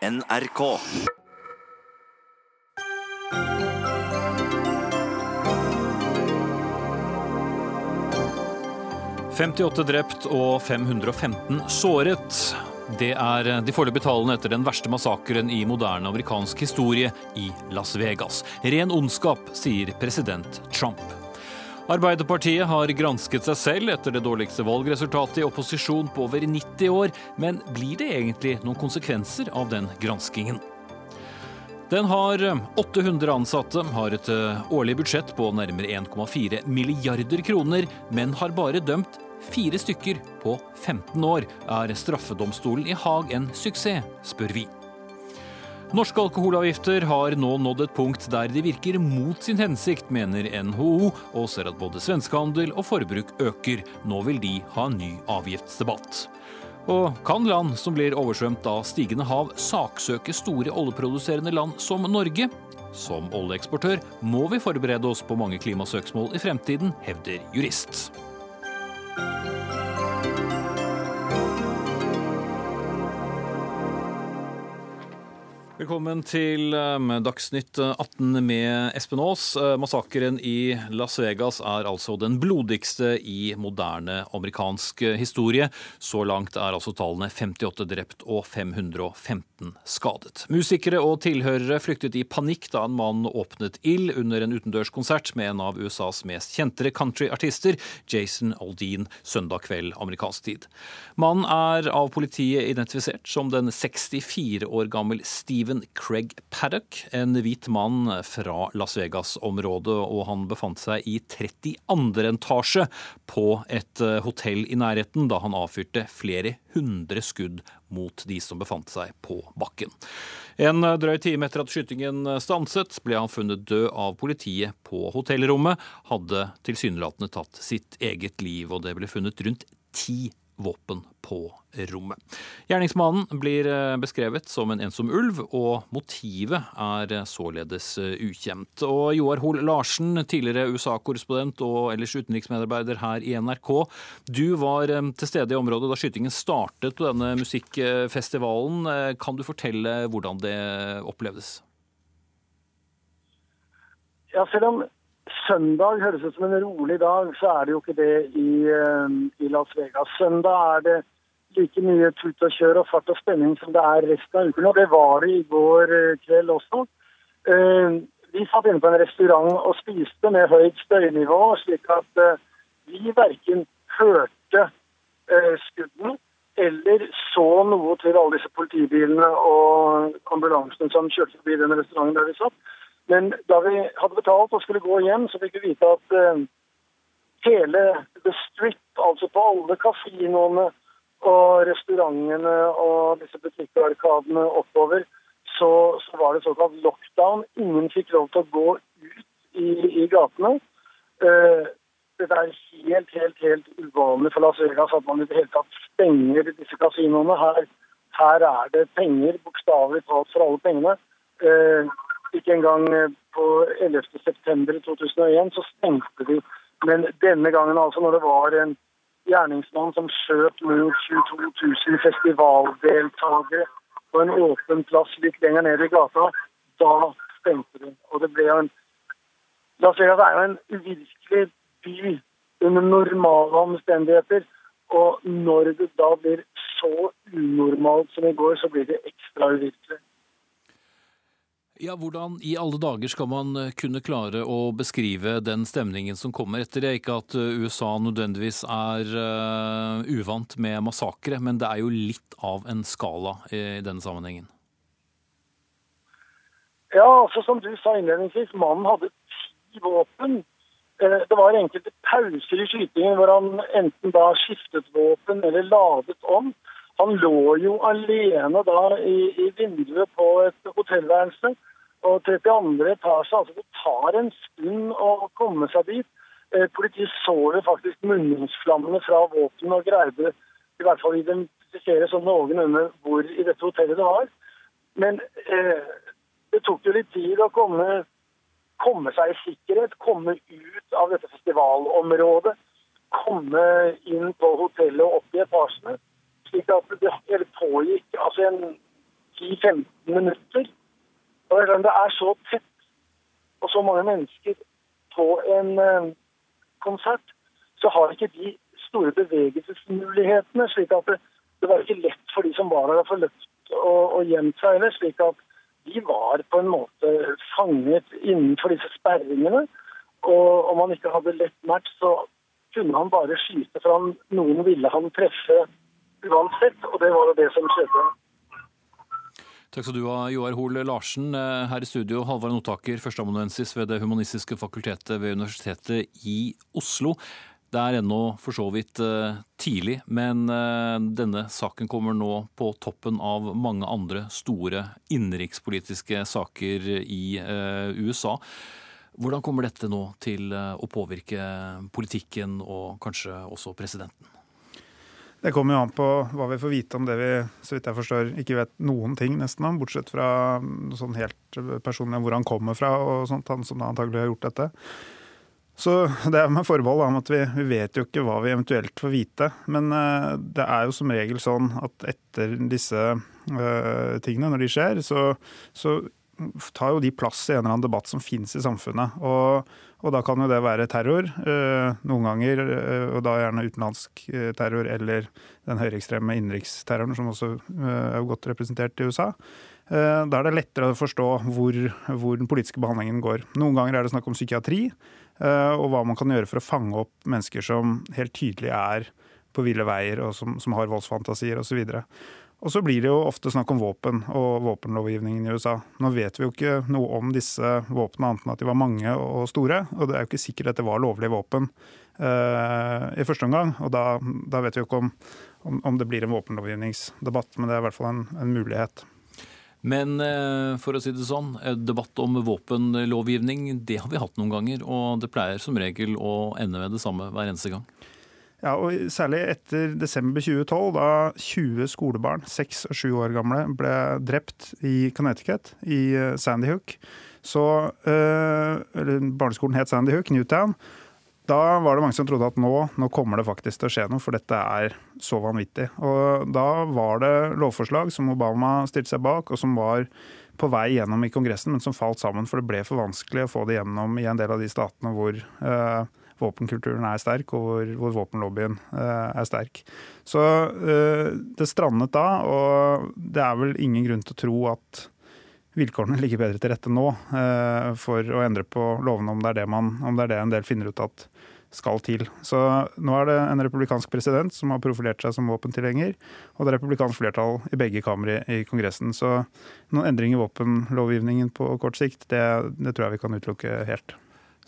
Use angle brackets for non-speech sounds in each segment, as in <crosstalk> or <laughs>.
NRK. «58 drept og 515 såret. Det er de foreløpige tallene etter den verste massakren i moderne amerikansk historie i Las Vegas. Ren ondskap, sier president Trump. Arbeiderpartiet har gransket seg selv etter det dårligste valgresultatet i opposisjon på over 90 år, men blir det egentlig noen konsekvenser av den granskingen? Den har 800 ansatte, har et årlig budsjett på nærmere 1,4 milliarder kroner, men har bare dømt fire stykker på 15 år. Er straffedomstolen i Haag en suksess, spør vi. Norske alkoholavgifter har nå nådd et punkt der de virker mot sin hensikt, mener NHO, og ser at både svenskehandel og forbruk øker. Nå vil de ha en ny avgiftsdebatt. Og kan land som blir oversvømt av stigende hav, saksøke store oljeproduserende land som Norge? Som oljeeksportør må vi forberede oss på mange klimasøksmål i fremtiden, hevder jurist. Velkommen til um, Dagsnytt 18 med Espen Aas. Uh, massakren i Las Vegas er altså den blodigste i moderne amerikansk historie. Så langt er altså tallene 58 drept og 515 skadet. Musikere og tilhørere flyktet i panikk da en mann åpnet ild under en utendørskonsert med en av USAs mest kjente countryartister, Jason Aldean, søndag kveld amerikansk tid. Mannen er av politiet identifisert som den 64 år gammel Steven Steven Craig Paddock, en hvit mann fra Las Vegas-området, og han befant seg i 32. etasje på et eh, hotell i nærheten da han avfyrte flere hundre skudd mot de som befant seg på bakken. En drøy time etter at skytingen stanset, ble han funnet død av politiet på hotellrommet. Hadde tilsynelatende tatt sitt eget liv, og det ble funnet rundt ti våpen på rommet. Gjerningsmannen blir eh, beskrevet som en ensom ulv, og motivet er eh, således eh, ukjent. Og Joar Hoel Larsen, tidligere USA-korrespondent og ellers utenriksmedarbeider her i NRK. Du var til stede i området da skytingen startet på denne musikkfestivalen. Kan du fortelle hvordan det opplevdes? Ja, selv om søndag høres ut som en rolig dag, så er det jo ikke det i, eh, i Las Vegas. Søndag er det like mye tut og kjør og fart og spenning som det er resten av uken. Og det var det i går eh, kveld også. Eh, vi satt inne på en restaurant og spiste med høyt støynivå, slik at vi verken hørte skuddene eller så noe til alle disse politibilene og ambulansene som kjørte forbi den restauranten der vi satt. Men da vi hadde betalt og skulle gå hjem, så fikk vi vite at uh, hele The Strip, altså på alle kasinoene og restaurantene og disse butikkarkadene oppover, så, så, var det såkalt lockdown. Ingen fikk lov til å gå ut i, i gatene. Uh, det er helt, helt, helt uvanlig for Las Vegas at man i det hele tatt stenger disse kasinoene. Her, her er det penger, bokstavelig talt for alle pengene. Uh, ikke engang eh, på 11.9.2001 så stengte de. Men denne gangen, altså når det var en gjerningsmann som skjøt mot 22 000 festivaldeltakere på en åpen plass litt lenger ned i gata, da stengte de. Og det ble en at det er jo en uvirkelig by under normale omstendigheter. Og når det da blir så unormalt som i går, så blir det ekstra uvirkelig. Ja, Hvordan i alle dager skal man eh, kunne klare å beskrive den stemningen som kommer etter det? Ikke at eh, USA nødvendigvis er uh, uvant med massakre, men det er jo litt av en skala i denne sammenhengen. Ja, altså som du sa innledningsvis, mannen hadde ti våpen. Det var enkelte pauser i skytingen hvor han enten da skiftet våpen eller ladet om. Han lå jo alene da i, i vinduet på et hotellværelse og 32. etasje. Altså det tar en stund å komme seg dit. Eh, politiet så jo faktisk munningsflammene fra våpenet og greide i hvert fall identifisere sånn noenlunde hvor i dette hotellet det var. Men eh, det tok jo litt tid å komme, komme, seg i sikkerhet, komme ut av dette festivalområdet. Komme inn på hotellet og opp i etasjene. Slik at det pågikk altså en 10-15 minutter. Og det er så tett og så mange mennesker på en uh, konsert, så har ikke de store bevegelsesmulighetene. slik at det, det var ikke lett for de som var der å få løpt og, gjemt seg heller. slik at de var på en måte fanget innenfor disse sperringene. Og om han ikke hadde lett match, så kunne han bare skyte, for noen ville han treffe uansett. Og det var jo det som skjedde. Takk skal du ha, Joar Hoel Larsen. Eh, her i studio, Halvard Notaker, førsteamanuensis ved Det humanistiske fakultetet ved Universitetet i Oslo. Det er ennå for så vidt eh, tidlig, men eh, denne saken kommer nå på toppen av mange andre store innenrikspolitiske saker i USA. Hvordan kommer dette nå til å påvirke politikken og kanskje også presidenten? Det kommer jo an på hva vi får vite om det vi så vidt jeg forstår, ikke vet noen ting nesten om, bortsett fra sånn helt personlig hvor han kommer fra og sånt, han som antagelig har gjort dette. Så det er med forbehold om at vi, vi, vet jo ikke hva vi eventuelt får vite. Men uh, det er jo som regel sånn at etter disse uh, tingene, når de skjer, så, så tar jo de plass i en eller annen debatt som finnes i samfunnet. Og, og da kan jo det være terror, eh, noen ganger, eh, og da gjerne utenlandsk eh, terror eller den høyreekstreme innenriksterroren som også er godt representert i USA. Da er det lettere å forstå hvor, hvor, den politiske behandlingen går. Noen ganger er det snakk om psykiatri, og hva man kan gjøre for å fange opp mennesker som helt tydelig er på ville veier, og som, som har voldsfantasier osv. Og så blir det jo ofte snakk om våpen og våpenlovgivningen i USA. Nå vet vi jo ikke noe om disse våpnene annet enn at de var mange og store. Og det er jo ikke sikkert at det var lovlige våpen uh, i første omgang. Og da, da vet vi jo ikke om, om, om, det blir en våpenlovgivningsdebatt, men det er i hvert fall en, en mulighet. Men eh, for å si det sånn, debatt om våpenlovgivning det har vi hatt noen ganger. Og det pleier som regel å ende med det samme hver eneste gang. Ja, og Særlig etter desember 2012, da 20 skolebarn, 6 og 7 år gamle, ble drept i Connecticut, i eh, Sandy Hook. Så, øh, Barneskolen het Sandy Hook, Newtown. Da var det mange som trodde at nå, nå, kommer det faktisk til å skje noe, for dette er så vanvittig. Og Da var det lovforslag som Obama stilte seg bak, og som var på vei gjennom i Kongressen, men som falt sammen. For det ble for vanskelig å få det gjennom i en del av de statene hvor øh, våpenkulturen er sterk, og hvor, hvor våpenlobbyen eh, er sterk. Så eh, det strandet da, og det er vel ingen grunn til å tro at vilkårene ligger bedre til rette nå eh, for å endre på lovene, om det, er det, man, om det er det en del finner ut at skal til. Så nå er det en republikansk president som har profilert seg som våpentilhenger, og det er republikansk flertall i begge kamre i Kongressen. Så noen endring i våpenlovgivningen på kort sikt, det, det tror jeg vi kan utelukke helt.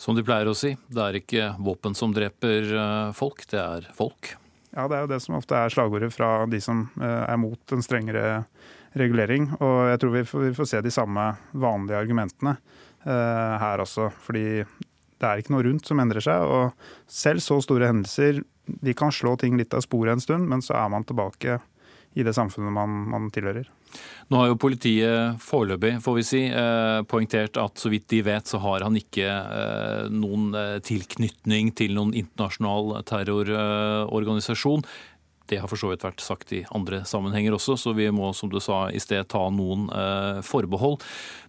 Som de pleier å si, det er ikke våpen som dreper eh, folk, det er folk. Ja, det er jo det som ofte er slagordet fra de som eh, er mot en strengere regulering. Og jeg tror vi får, vi får se de samme vanlige argumentene uh, her også. Fordi det er ikke noe rundt som endrer seg. Og selv så store hendelser de kan slå ting litt av sporet en stund, men så er man tilbake i det samfunnet man, man tilhører. Nå har jo politiet foreløpig får vi si, eh, poengtert at så vidt de vet, så har han ikke eh, noen eh, tilknytning til noen internasjonal terrororganisasjon. Det har for så vidt vært sagt i andre sammenhenger også, så vi må som du sa i sted ta noen eh, forbehold.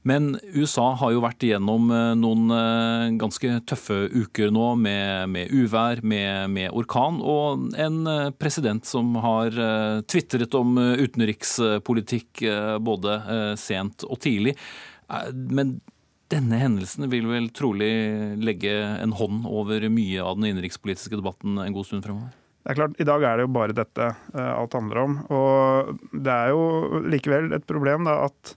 Men USA har jo vært igjennom eh, noen eh, ganske tøffe uker nå med, med uvær, med, med, orkan, og en president som har tvitret om utenrikspolitikk både sent og tidlig. Men denne hendelsen vil vel trolig legge en hånd over mye av den innenrikspolitiske debatten en god stund fremover? Det er klart, I dag er det jo bare dette uh, alt handler om. Og det er jo likevel et problem da, at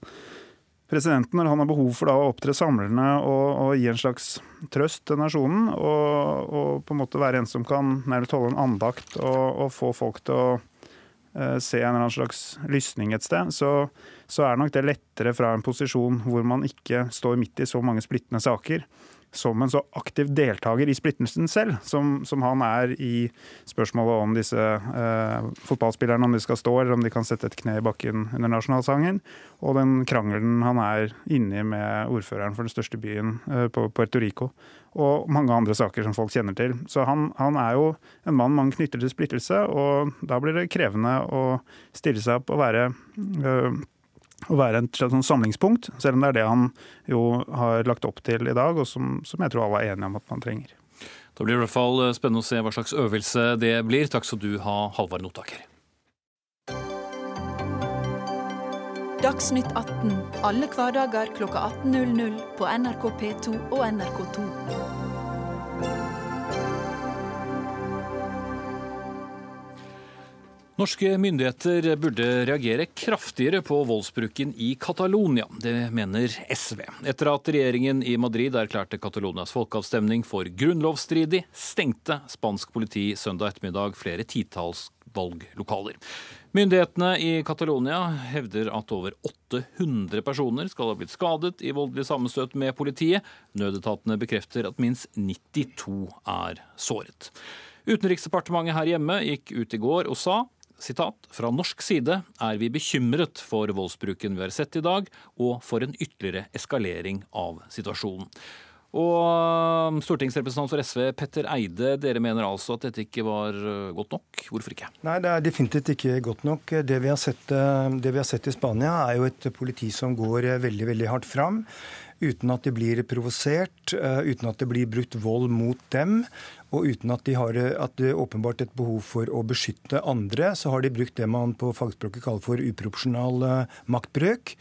presidenten, når han har behov for da, å opptre samlende og, og, gi en slags trøst til nasjonen, og, og, på en måte være en som kan nærmest holde en andakt og, og få folk til å uh, se en eller annen slags lysning et sted, så, så er nok det lettere fra en posisjon hvor man ikke står midt i så mange splittende saker som en så aktiv deltaker i splittelsen selv, som, som, han er i spørsmålet om disse eh, fotballspillerne, om de skal stå eller om de kan sette et kne i bakken under nasjonalsangen, og den krangelen han er inni med ordføreren for den største byen eh, på Puerto Rico, og mange andre saker som folk kjenner til. Så han, han, er jo en mann man knytter til splittelse, og da blir det krevende å stille seg opp og være eh, å være et sånn samlingspunkt, selv om det er det han jo har lagt opp til i dag, og som, som jeg tror alle er enige om at man trenger. Da blir det i hvert fall spennende å se hva slags øvelse det blir. Takk skal du ha, Halvard Notaker. Dagsnytt 18 alle hverdager kl 18.00 på NRK P2 og NRK2. Norske myndigheter burde reagere kraftigere på voldsbruken i Catalonia. Det mener SV. Etter at regjeringen i Madrid erklærte Catalonias folkeavstemning for grunnlovsstridig, stengte spansk politi søndag ettermiddag flere titalls valglokaler. Myndighetene i Catalonia hevder at over 800 personer skal ha blitt skadet i voldelig sammenstøt med politiet. Nødetatene bekrefter at minst 92 er såret. Utenriksdepartementet her hjemme gikk ut i går og sa sitat, fra norsk side er vi bekymret for voldsbruken vi har sett i dag, og for en ytterligere eskalering av situasjonen. Og um, Stortingsrepresentant for SV Petter Eide, dere mener altså at dette ikke var uh, godt nok. Hvorfor ikke? Nei, det er definitivt ikke godt nok. Det vi har sett, uh, vi har sett i Spania, er jo et politi som går uh, veldig, veldig hardt fram uten at de blir provosert, uten at det blir brukt vold mot dem. Og uten at de har at det åpenbart et behov for å beskytte andre, så har de brukt det man på fagspråket kaller for uproporsjonal eh, maktbruk.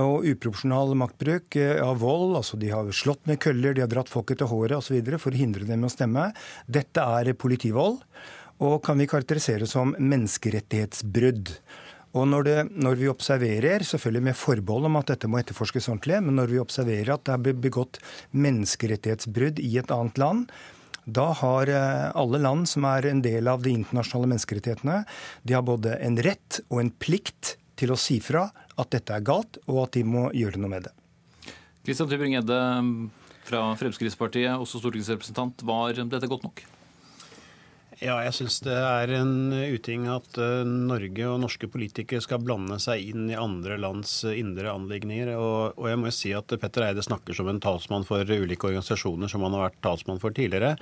Og uproporsjonal maktbruk eh, av vold, altså de har slått med køller, de har dratt folk etter håret osv. for å hindre dem i å stemme. Dette er politivold, og kan vi karakterisere som menneskerettighetsbrudd. Og når, det, når, vi observerer, selvfølgelig med forbehold om at dette må etterforskes ordentlig, men når vi observerer at det er begått menneskerettighetsbrudd i et annet land, da har eh, alle land som er en del av de internasjonale menneskerettighetene, de har både en rett og en plikt til å si fra at dette er galt, og at de må gjøre noe med det. Kristian Tybring-Edde fra Fremskrittspartiet, også stortingsrepresentant. Var dette godt nok? Ja, jeg syns det er en uting at uh, Norge og norske politikere skal blande seg inn i andre lands uh, indre anliggender. Og, og, jeg må jo si at Petter Eide snakker som en talsmann for ulike organisasjoner som han har vært talsmann for tidligere.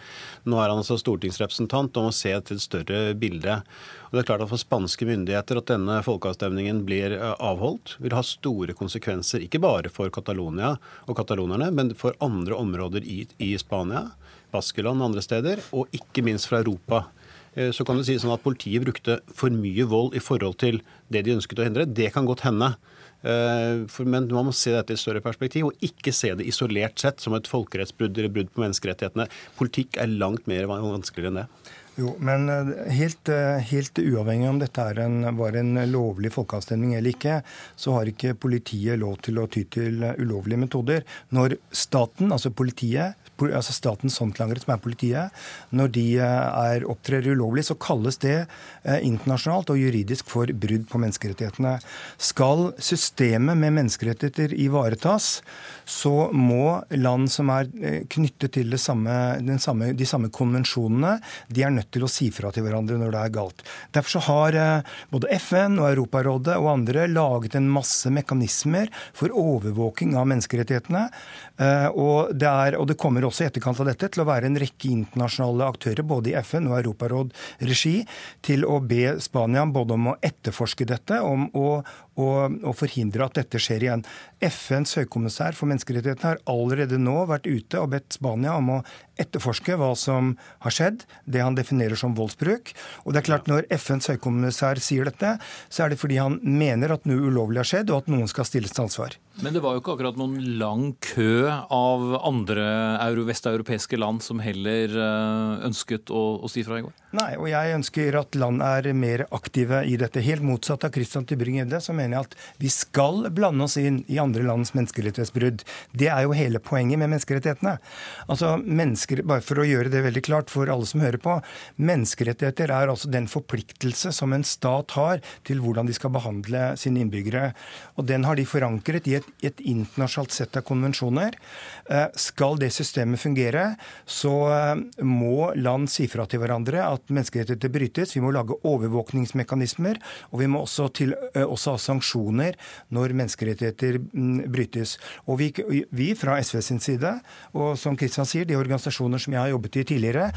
Nå er han altså stortingsrepresentant og må se til et større bilde. Og det er klart at For spanske myndigheter at denne folkeavstemningen blir avholdt, vil ha store konsekvenser. Ikke bare for Catalonia og katalonerne, men for andre områder i, i Spania. Baskeland og andre steder, og ikke minst fra Europa. Eh, så kan du si sånn at Politiet brukte for mye vold i forhold til det de ønsket å hindre. Det kan godt hende. Eh, men man må se dette i større perspektiv, og ikke se det isolert sett som et folkerettsbrudd eller brudd på menneskerettighetene. Politikk er langt mer vanskeligere enn det. Jo, men eh, helt, helt, uavhengig om dette en, var en lovlig folkeavstemning eller ikke, så har ikke politiet lov til å ty til ulovlige metoder. Når staten, altså politiet, altså statens håndlangere, som er politiet, når de eh, er, opptrer ulovlig, så kalles det eh, internasjonalt og juridisk for brudd på menneskerettighetene. Skal systemet med menneskerettigheter ivaretas, så må land som er eh, knyttet til samme, samme, de samme konvensjonene, de er nødt til å si fra til hverandre når det er galt. Derfor så har både FN og Europarådet og andre laget en masse mekanismer for overvåking av menneskerettighetene. Og det, er, og det kommer også også i etterkant av dette til å være en rekke internasjonale aktører, både i FN og Europaråd-regi, til å be Spania både om å etterforske dette om å, og, og, forhindre at dette skjer igjen. FNs høykommissær for menneskerettighetene har allerede nå vært ute og bedt Spania om å etterforske hva som har skjedd, det han definerer som voldsbruk. Og det er klart Når FNs høykommissær sier dette, så er det fordi han mener at noe ulovlig har skjedd, og at noen skal stilles til ansvar. Men det var jo ikke akkurat noen lang kø av andre vesteuropeiske land som heller eh, ønsket å, å si fra i går? Nei, og jeg ønsker at land er mer aktive i dette. Helt motsatt av Christian Tybring-Gjedde, så mener jeg at vi skal blande oss inn i andre lands menneskerettighetsbrudd. Det er jo hele poenget med menneskerettighetene. Altså, mennesker, Bare for å gjøre det veldig klart for alle som hører på. Menneskerettigheter er altså den forpliktelse som en stat har til hvordan de skal behandle sine innbyggere. Og den har de forankret i et, et internasjonalt sett av konvensjoner. Eh, skal det systemet fungere, så eh, må land si fra til hverandre at menneskerettigheter brytes. Vi må lage overvåkningsmekanismer, og vi må også, til, også ha sanksjoner når menneskerettigheter mm, brytes. Og vi, vi fra SV sin side, og som Kristian sier, de organisasjoner som jeg har jobbet i tidligere,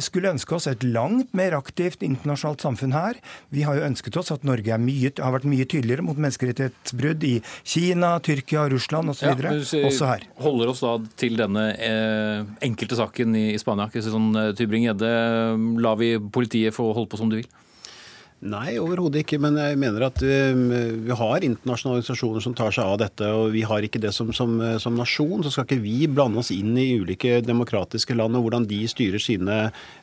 skulle ønske oss et langt mer aktivt internasjonalt samfunn her. Vi har jo ønsket oss at Norge mye, har vært mye tydeligere mot menneskerettighetsbrudd i Kina, Tyrkia, Russland osv. Ja, også her. Holder oss da til denne eh, enkelte saken i, i Spania. Sånn, Tybring-Gjedde, lar vi politiet få holde på som de vil? Nei, overhodet ikke. Men jeg mener at um, vi har internasjonale organisasjoner som tar seg av dette. Og vi har ikke det som, som, som, nasjon. Så skal ikke vi blande oss inn i ulike demokratiske land og hvordan de styrer sine,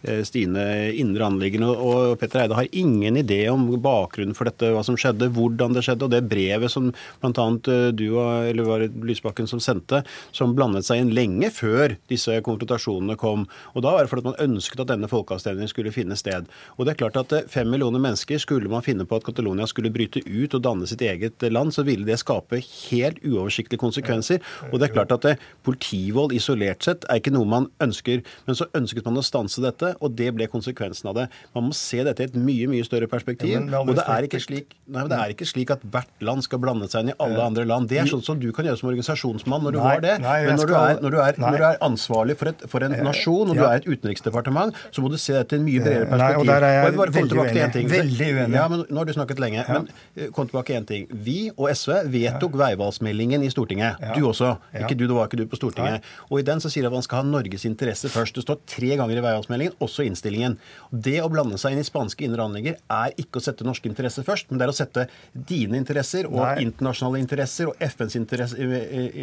eh, sine indre anliggender. Og Petter Eide har ingen idé om bakgrunnen for dette, hva som skjedde, hvordan det skjedde. Og det brevet som bl.a. Eh, du eller var Lysbakken som sendte, som blandet seg inn lenge før disse konfrontasjonene kom. Og da var det fordi man ønsket at denne folkeavstemningen skulle finne sted. Og det er klart at eh, fem millioner mennesker mennesker. Skulle man finne på at Catalonia skulle bryte ut og danne sitt eget land, så ville det skape helt uoversiktlige konsekvenser. Og det er klart at det, politivold isolert sett er ikke noe man ønsker. Men så ønsket man å stanse dette, og det ble konsekvensen av det. Man må se dette i et mye mye større perspektiv. og det er, ikke slik, nei, det er ikke slik at hvert land skal blande seg inn i alle andre land. Det er sånn som du kan gjøre som organisasjonsmann når du nei, har det. Nei, Men når, skal, du er, når, du er, når, du er, ansvarlig for, et, for en nasjon, og du er et utenriksdepartement, så må du se dette i et mye bredere perspektiv. Nei, og der er jeg, og jeg veldig uenig veldig uenig. Ja, men Nå har du snakket lenge. Ja. Men eh, kom tilbake én ting. Vi og SV vedtok ja. veivalgsmeldingen i Stortinget. Ja. Du også. Ikke du, det var ikke du på Stortinget. Og i den så sier de at man skal ha Norges interesse først. Det står tre ganger i veivalgsmeldingen, også i innstillingen. Det å blande seg inn i spanske indre anlegger er ikke å sette norske interesser først, men det er å sette dine interesser og Nei. internasjonale interesser og FNs interesser,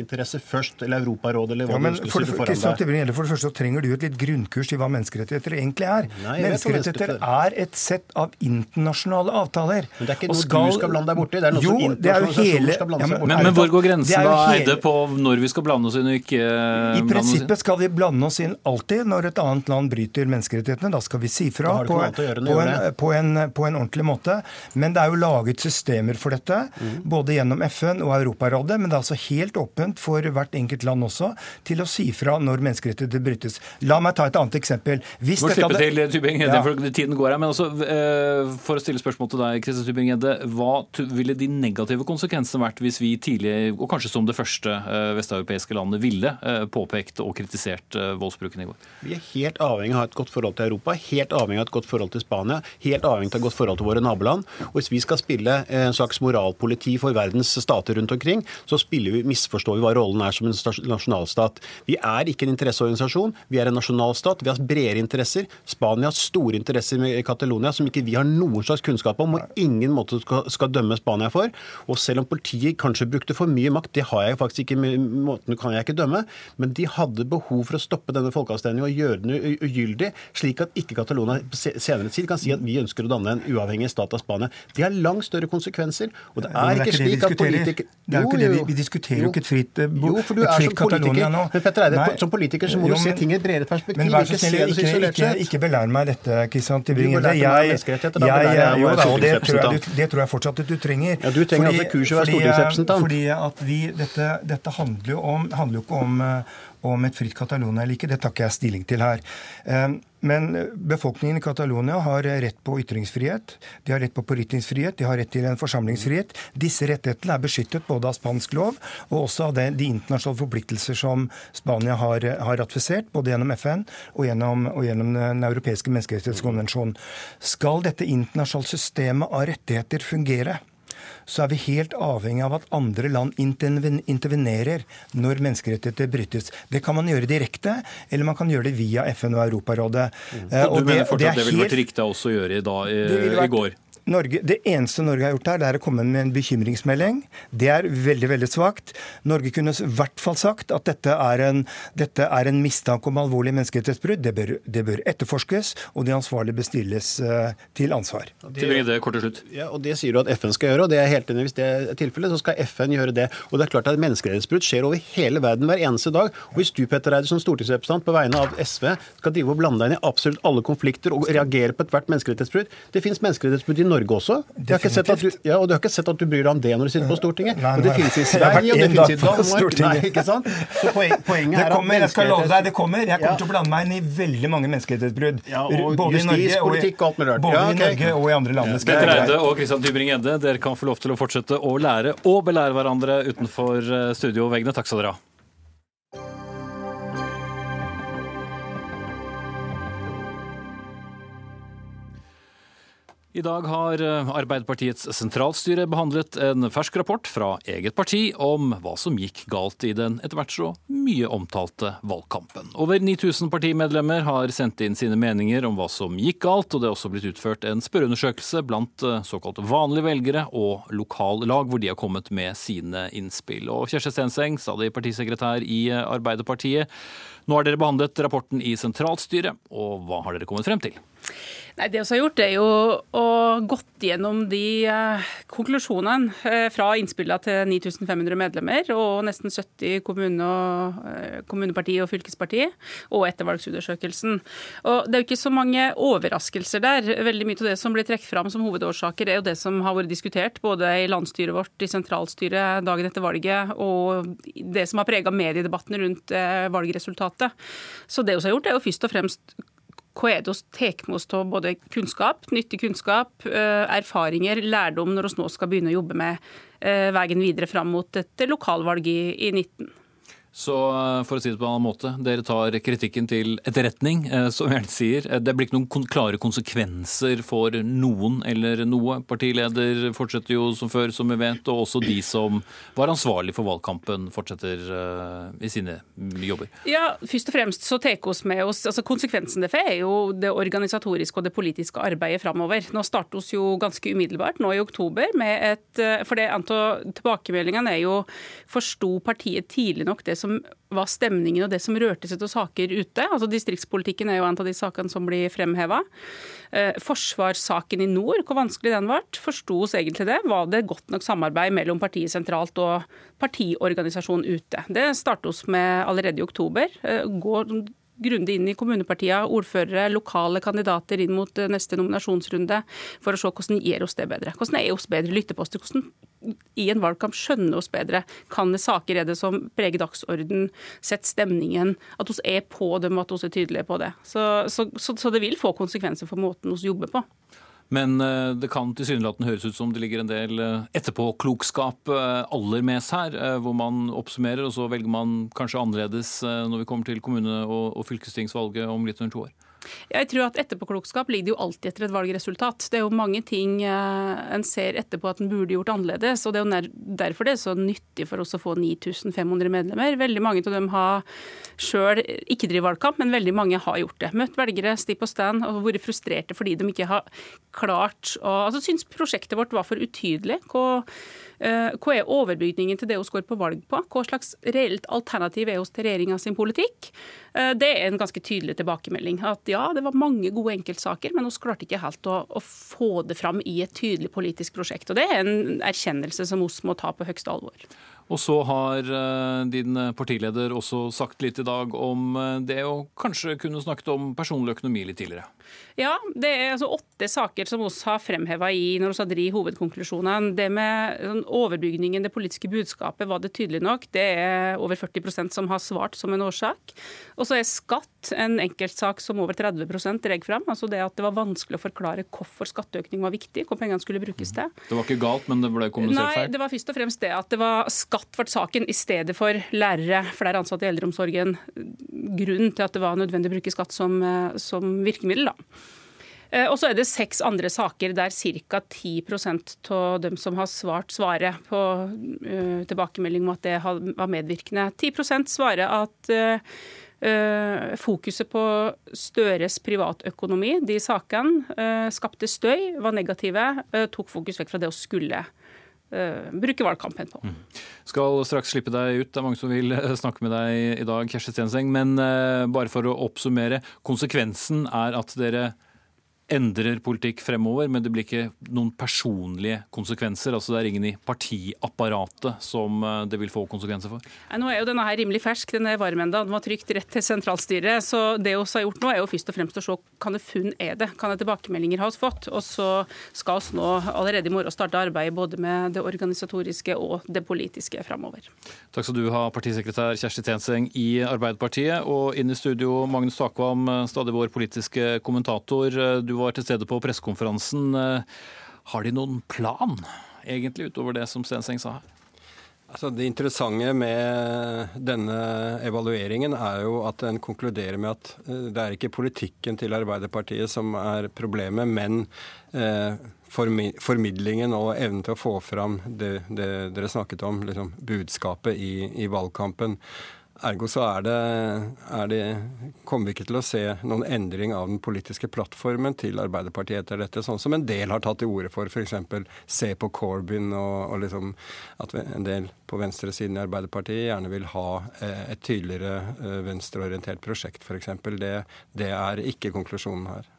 interesse først, eller Europarådet, eller hva ja, du skulle si foran deg. For det første så trenger du et litt grunnkurs i hva menneskerettigheter egentlig er. Nei, menneskerettigheter er et sett av internasjonale avtaler. Men det er ikke noe skal, du skal blande deg borti, det er noe jo, som internasjonale skal blande seg borti. Men, men, hvor går grensen da, Eide, på når vi skal blande oss inn og ikke I prinsippet skal vi blande oss inn alltid når et annet land bryter menneskerettighetene. Da skal vi si fra på, på, en, på, en, på, en, ordentlig måte. Men det er jo laget systemer for dette, mm. både gjennom FN og Europarådet. Men det er altså helt åpent for hvert enkelt land også til å si fra når menneskerettigheter brytes. La meg ta et annet eksempel. Hvis Må slippe hadde... til, Tybing, ja. for tiden går her. Men også, eh, for å stille spørsmål til deg, Kristian Tybing-Gjedde. Hva ville de negative konsekvensene vært hvis vi tidlig, og kanskje som det første eh, vesteuropeiske landet, ville eh, påpekt og kritisert eh, voldsbruken i går? Vi er helt avhengig av å ha et godt forhold til Europa, helt avhengig av et godt forhold til Spania, helt avhengig av et godt forhold til våre naboland. Og hvis vi skal spille en slags moralpoliti for verdens stater rundt omkring, så vi, misforstår vi hva rollen er som en nasjonalstat. Vi er ikke en interesseorganisasjon, vi er en nasjonalstat. Vi har bredere interesser. Spania har store interesser med Catalonia som ikke vi har noen slags kunnskap om og ingen måte skal, skal, dømme Spania for. Og selv om politiet kanskje brukte for mye makt, det har jeg faktisk ikke, måten kan jeg ikke dømme, men de hadde behov for å stoppe denne folkeavstemningen og gjøre den ugyldig, slik at ikke Catalonia senere tid kan si at vi ønsker å danne en uavhengig stat av Spania. Det har langt større konsekvenser. Og det er, ikke slik at politikere Det er jo ikke det vi, vi diskuterer jo ikke et fritt, bo, jo, for du er som politiker, nå. Men Petter Eide, som politiker så må jo, men, du se ting i et bredere perspektiv. Men vær så snill, ikke, ikke, ikke, ikke belær meg dette, Kristian Tybring-Gjedde. Jeg, jeg, jeg, jo, da, og det tror, jeg, det tror jeg fortsatt at du trenger. Ja, Du trenger fordi, altså kurs å være stortingsrepresentant. Fordi at vi, dette, dette handler jo om, handler jo ikke om, eh, om et fritt Catalonia eller ikke. Det tar ikke jeg stilling til her. Um, men befolkningen i Catalonia har rett på ytringsfrihet, de har rett på pårytningsfrihet, de har rett til en forsamlingsfrihet. Disse rettighetene er beskyttet både av spansk lov og også av de, internasjonale forpliktelser som Spania har, har, ratifisert, både gjennom FN og gjennom, og gjennom Den europeiske menneskerettighetskonvensjonen. Skal dette internasjonale systemet av rettigheter fungere, så er vi helt avhengig av at andre land intervenerer når menneskerettigheter brytes. Det kan man gjøre direkte, eller man kan gjøre det via FN og Europarådet. Mm. Og, og du mener fortsatt det, det, det ville vært riktig å gjøre i, dag, i, i går? Norge, det eneste Norge har gjort her, det er å komme med en bekymringsmelding. Det er veldig veldig svakt. Norge kunne i hvert fall sagt at dette er en, dette er en mistanke om alvorlig menneskerettighetsbrudd. Det bør, det bør, etterforskes, og de ansvarlige bestilles uh, til ansvar. Det, det, kort til slutt. Ja, og Det sier du at FN skal gjøre, og det er helt enig. Hvis det er tilfellet, så skal FN gjøre det. Og det er klart at Menneskerettighetsbrudd skjer over hele verden hver eneste dag. Og Hvis du Petter Eide, som stortingsrepresentant på vegne av SV skal drive og blande deg inn i absolutt alle konflikter og reagere på ethvert menneskerettighetsbrudd Det finnes menneskerettighetsbrudd i Norge Norge også. Jeg har ikke sett at du, ja, og du har ikke sett at du bryr deg om det når du sitter på Stortinget. Nei, og det nei. finnes i Sverige, og det finnes i Danmark. Stortinget. Nei, ikke sant? Så poen, poenget Det er at kommer, jeg skal love deg, det kommer. Jeg kommer Ja. til å blande meg inn i veldig mange menneskerettighetsbrudd. Ja, Både i Norge og i- og alt. Både Ja, i. Norge og i andre land. Det skal Petter Eide og Christian Tybring-Gjedde, dere kan få lov til å fortsette å lære og belære hverandre utenfor eh, studioveggene. Takk skal dere ha. I dag har eh, Arbeiderpartiets sentralstyre behandlet en fersk rapport fra eget parti om hva som gikk galt i den etter hvert så mye omtalte valgkampen. Over 9000 partimedlemmer har sendt inn sine meninger om hva som gikk galt, og det er også blitt utført en spørreundersøkelse blant såkalt vanlige velgere og lokallag, hvor de har kommet med sine innspill. Og Kjersti Stenseng, stadig partisekretær i eh, Arbeiderpartiet, nå har dere behandlet rapporten i sentralstyret, og hva har dere kommet frem til? Nei, Det vi har gjort, er jo å gått gjennom de eh, konklusjonene eh, fra innspillene til 9500 medlemmer og nesten 70 kommune eh, kommuneparti og fylkesparti, og ettervalgsundersøkelsen. Og Det er jo ikke så mange overraskelser der. Veldig mye av det som blir trukket fram som hovedårsaker, er jo det som har vært diskutert både i landsstyret vårt, i sentralstyret dagen etter valget, og det som har prega mediedebatten rundt eh, valgresultatet. Så det vi har gjort, er jo først og fremst hva er det vi tar med oss av både kunnskap, nyttig kunnskap, eh, erfaringer, lærdom når vi nå skal begynne å jobbe med eh, veien videre fram mot et lokalvalg i, i 19. Så eh, for å si det på en annen måte, dere tar kritikken til etterretning, eh, som Gjerne sier. Eh, Det blir ikke noen klare konsekvenser for noen eller noe. Partileder fortsetter jo som før, som vi vet, og også de som var ansvarlig for valgkampen, fortsetter i sine jobber. Ja, først og fremst så tar vi med oss altså Konsekvensen det får er jo det organisatoriske og det politiske arbeidet framover. Nå starter vi jo ganske umiddelbart, nå i oktober, med et For det tilbakemeldingene er jo Forsto partiet tidlig nok det som var stemningen og det som rørte seg til saker ute? Altså Distriktspolitikken er jo en av de sakene som blir fremheva. Eh, forsvarssaken i nord, hvor vanskelig den ble. Forsto oss egentlig det? Var det godt nok samarbeid mellom partiet sentralt og partiorganisasjonen ute? Det startet oss med allerede i oktober. Eh, Gå grundig inn i kommunepartiene, ordførere, lokale kandidater inn mot eh, neste nominasjonsrunde, for å se hvordan gjør oss det bedre. Hvordan er oss bedre lytteposter? Hvordan i en valgkamp skjønne oss bedre? Kan det saker er det som preger dagsorden, setter stemningen? At vi er på dem, at vi er tydelige på det. Så, så, så, så det vil få konsekvenser for måten vi jobber på. Men eh, det kan tilsynelatende høres ut som det ligger en del eh, etterpåklokskap eh, aller mest her, hvor man oppsummerer, og så velger man kanskje annerledes når vi kommer til kommune- og fylkestingsvalget om litt under to år. Jeg tror at etterpåklokskap ligger jo alltid etter et valgresultat. Det er jo mange ting eh, en ser etterpå at en burde gjort annerledes. og Det er jo derfor det er så nyttig for oss å få 9500 medlemmer. Veldig mange av dem har sjøl ikke drevet valgkamp, men veldig mange har gjort det. Møtt velgere, sti på stand og vært frustrerte fordi de ikke har klart å altså Syns prosjektet vårt var for utydelig. Eh, hva er overbygningen til det vi går på valg på? Hva slags reelt alternativ er hos til regjeringa sin politikk? Eh, Det er en ganske tydelig tilbakemelding. At ja, det var mange gode enkeltsaker, men vi klarte ikke helt å, å få det fram i et tydelig politisk prosjekt. Og det er en erkjennelse som oss må ta på høyeste alvor. Og så har eh, din partileder også sagt litt i dag om eh, det å kanskje kunne snakket om personlig økonomi litt tidligere. Ja, det er altså åtte saker som oss har fremheva i når vi har dritt hovedkonklusjonene. Det med sånn, overbygningen, det politiske budskapet, var det tydelig nok. Det er over 40% som har svart som en årsak. Og så er skatt en enkeltsak som over 30% drar fram. Altså det at det var vanskelig å forklare hvorfor skatteøkning var viktig, hvor pengene skulle brukes til. Det var ikke galt, men det ble kommunisert feil? Nei, det var først og fremst det at det var skatt ble saken i stedet for lærere, flere ansatte i eldreomsorgen. Grunnen til at det var nødvendig å bruke skatt som, eh, som virkemiddel. da. Eh, Og så er det seks andre saker der ca. 10% av dem som har svart, svarer på uh, tilbakemelding om at det var medvirkende. 10 svarer at uh, eh, fokuset på Støres privatøkonomi, de sakene, eh, skapte støy, var negative, eh, tok fokus vekk fra det å skulle eh, bruke valgkampen på. Skal straks slippe deg ut. Det er mange som vil eh, snakke med deg i dag, Kjersti Stenseng. Men eh, bare for å oppsummere. Konsekvensen er at dere endrer politikk fremover, men det blir ikke noen personlige konsekvenser. altså Det er ingen i partiapparatet som eh, det vil få konsekvenser for. Nei, Nå er jo denne her rimelig fersk, den er varm enda. Den var trygt rett til sentralstyret. Så det vi har gjort nå, er jo først og fremst å se kan det funn er det, hva tilbakemeldinger har vi fått. Og så skal vi nå allerede i morgen starte arbeidet både med det organisatoriske og det politiske fremover. Takk skal du ha, partisekretær Kjersti Tenseng i Arbeiderpartiet. Og inn i studio, Magnus Takvam, stadig vår politiske kommentator. Du var til stede på pressekonferansen. Har de noen plan, egentlig, utover det som Stenseng sa her? Altså, det interessante med denne evalueringen er jo at den konkluderer med at eh, det er ikke politikken til Arbeiderpartiet som er problemet, men eh, formidlingen og evnen til å få fram det, det dere snakket om, liksom budskapet i, i valgkampen. Ergo så er det, er det, kommer vi ikke til å se noen endring av den politiske plattformen til Arbeiderpartiet etter dette, sånn som en del har tatt til orde for, f.eks. se på Corbyn og, og liksom at en del på venstresiden i Arbeiderpartiet gjerne vil ha eh, et tydeligere eh, venstreorientert prosjekt, f.eks. Det, det er ikke konklusjonen her.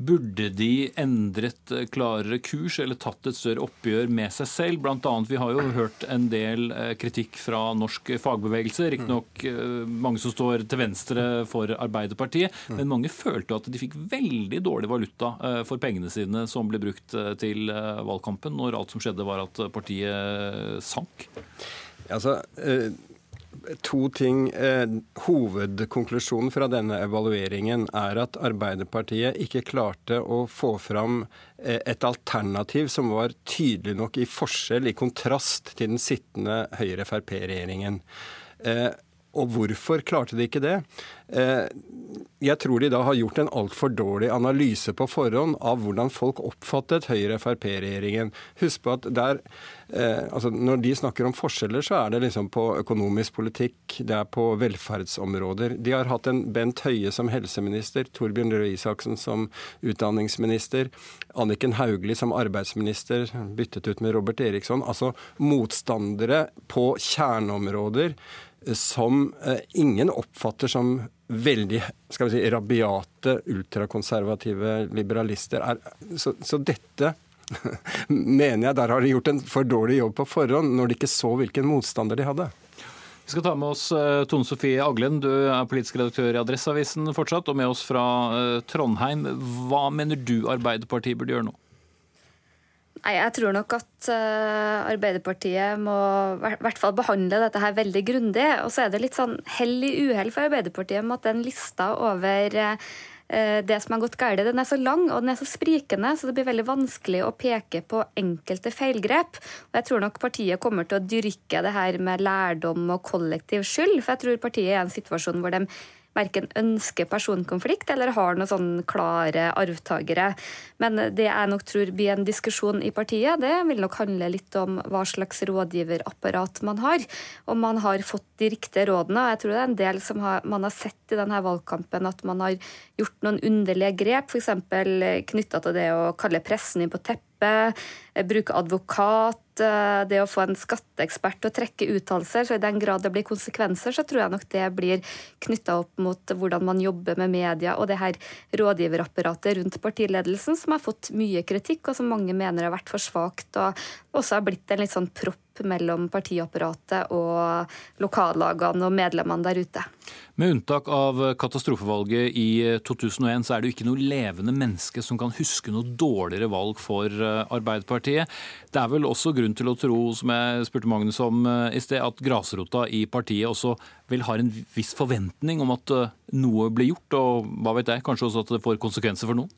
Burde de endret eh, klarere kurs eller tatt et større oppgjør med seg selv? Blant annet, Vi har jo hørt en del eh, kritikk fra norsk fagbevegelse. Riktignok eh, mange som står til venstre for Arbeiderpartiet. Men mange følte at de fikk veldig dårlig valuta for pengene sine som ble brukt til valgkampen, når alt som skjedde var at partiet sank. Altså, to ting. Eh, hovedkonklusjonen fra denne evalueringen er at Arbeiderpartiet ikke klarte å få fram eh, et alternativ som var tydelig nok i forskjell, i kontrast til den sittende Høyre-Frp-regjeringen. Og hvorfor klarte de ikke det? Eh, jeg tror de da har gjort en altfor dårlig analyse på forhånd av hvordan folk oppfattet Høyre-Frp-regjeringen. Husk på at der, eh, altså Når de snakker om forskjeller, så er det liksom på økonomisk politikk, det er på velferdsområder. De har hatt en Bent Høie som helseminister, Torbjørn Røe Isaksen som utdanningsminister, Anniken Hauglie som arbeidsminister, byttet ut med Robert Eriksson. Altså motstandere på kjerneområder som eh, ingen oppfatter som veldig skal vi si, rabiate, ultrakonservative liberalister. Er, så, så dette <laughs> mener jeg der har de gjort en for dårlig jobb på forhånd, når de ikke så hvilken motstander de hadde. Vi skal ta med oss eh, Tone Sofie Aglen, du er politisk redaktør i Adresseavisen fortsatt, og med oss fra eh, Trondheim. Hva mener du Arbeiderpartiet burde gjøre nå? Nei, Jeg tror nok at uh, Arbeiderpartiet må i hvert fall behandle dette her veldig grundig. Og så er det litt sånn hell i uhell for Arbeiderpartiet med at den lista over uh, det som har gått galt, den er så lang og den er så sprikende, så det blir veldig vanskelig å peke på enkelte feilgrep. Og jeg tror nok partiet kommer til å dyrke det her med lærdom og kollektiv skyld, for jeg tror partiet er i en situasjon hvor de verken ønsker personkonflikt eller har noen sånn klare arvtakere. Men det jeg nok tror blir en diskusjon i partiet, det vil nok handle litt om hva slags rådgiverapparat man har. Om man har fått de riktige rådene. Jeg tror det er en del som har, man har sett i denne valgkampen at man har gjort noen underlige grep, f.eks. knytta til det å kalle pressen inn på teppet, bruke advokat det å få en skatteekspert til å trekke uttalelser, så i den grad det blir konsekvenser, så tror jeg nok det blir knytta opp mot hvordan man jobber med media og det her rådgiverapparatet rundt partiledelsen, som har fått mye kritikk, og som mange mener har vært for svakt, og også har blitt en litt sånn propp mellom partiapparatet og lokallagene og medlemmene der ute. Med unntak av katastrofevalget i 2001, så er det jo ikke noe levende menneske som kan huske noe dårligere valg for eh, Arbeiderpartiet. Det er vel også grunn til å tro, som jeg spurte Magnus om eh, i sted, at grasrota i partiet også vil ha en viss forventning om at eh, noe blir gjort, og hva vet jeg, kanskje også at det får konsekvenser for noen?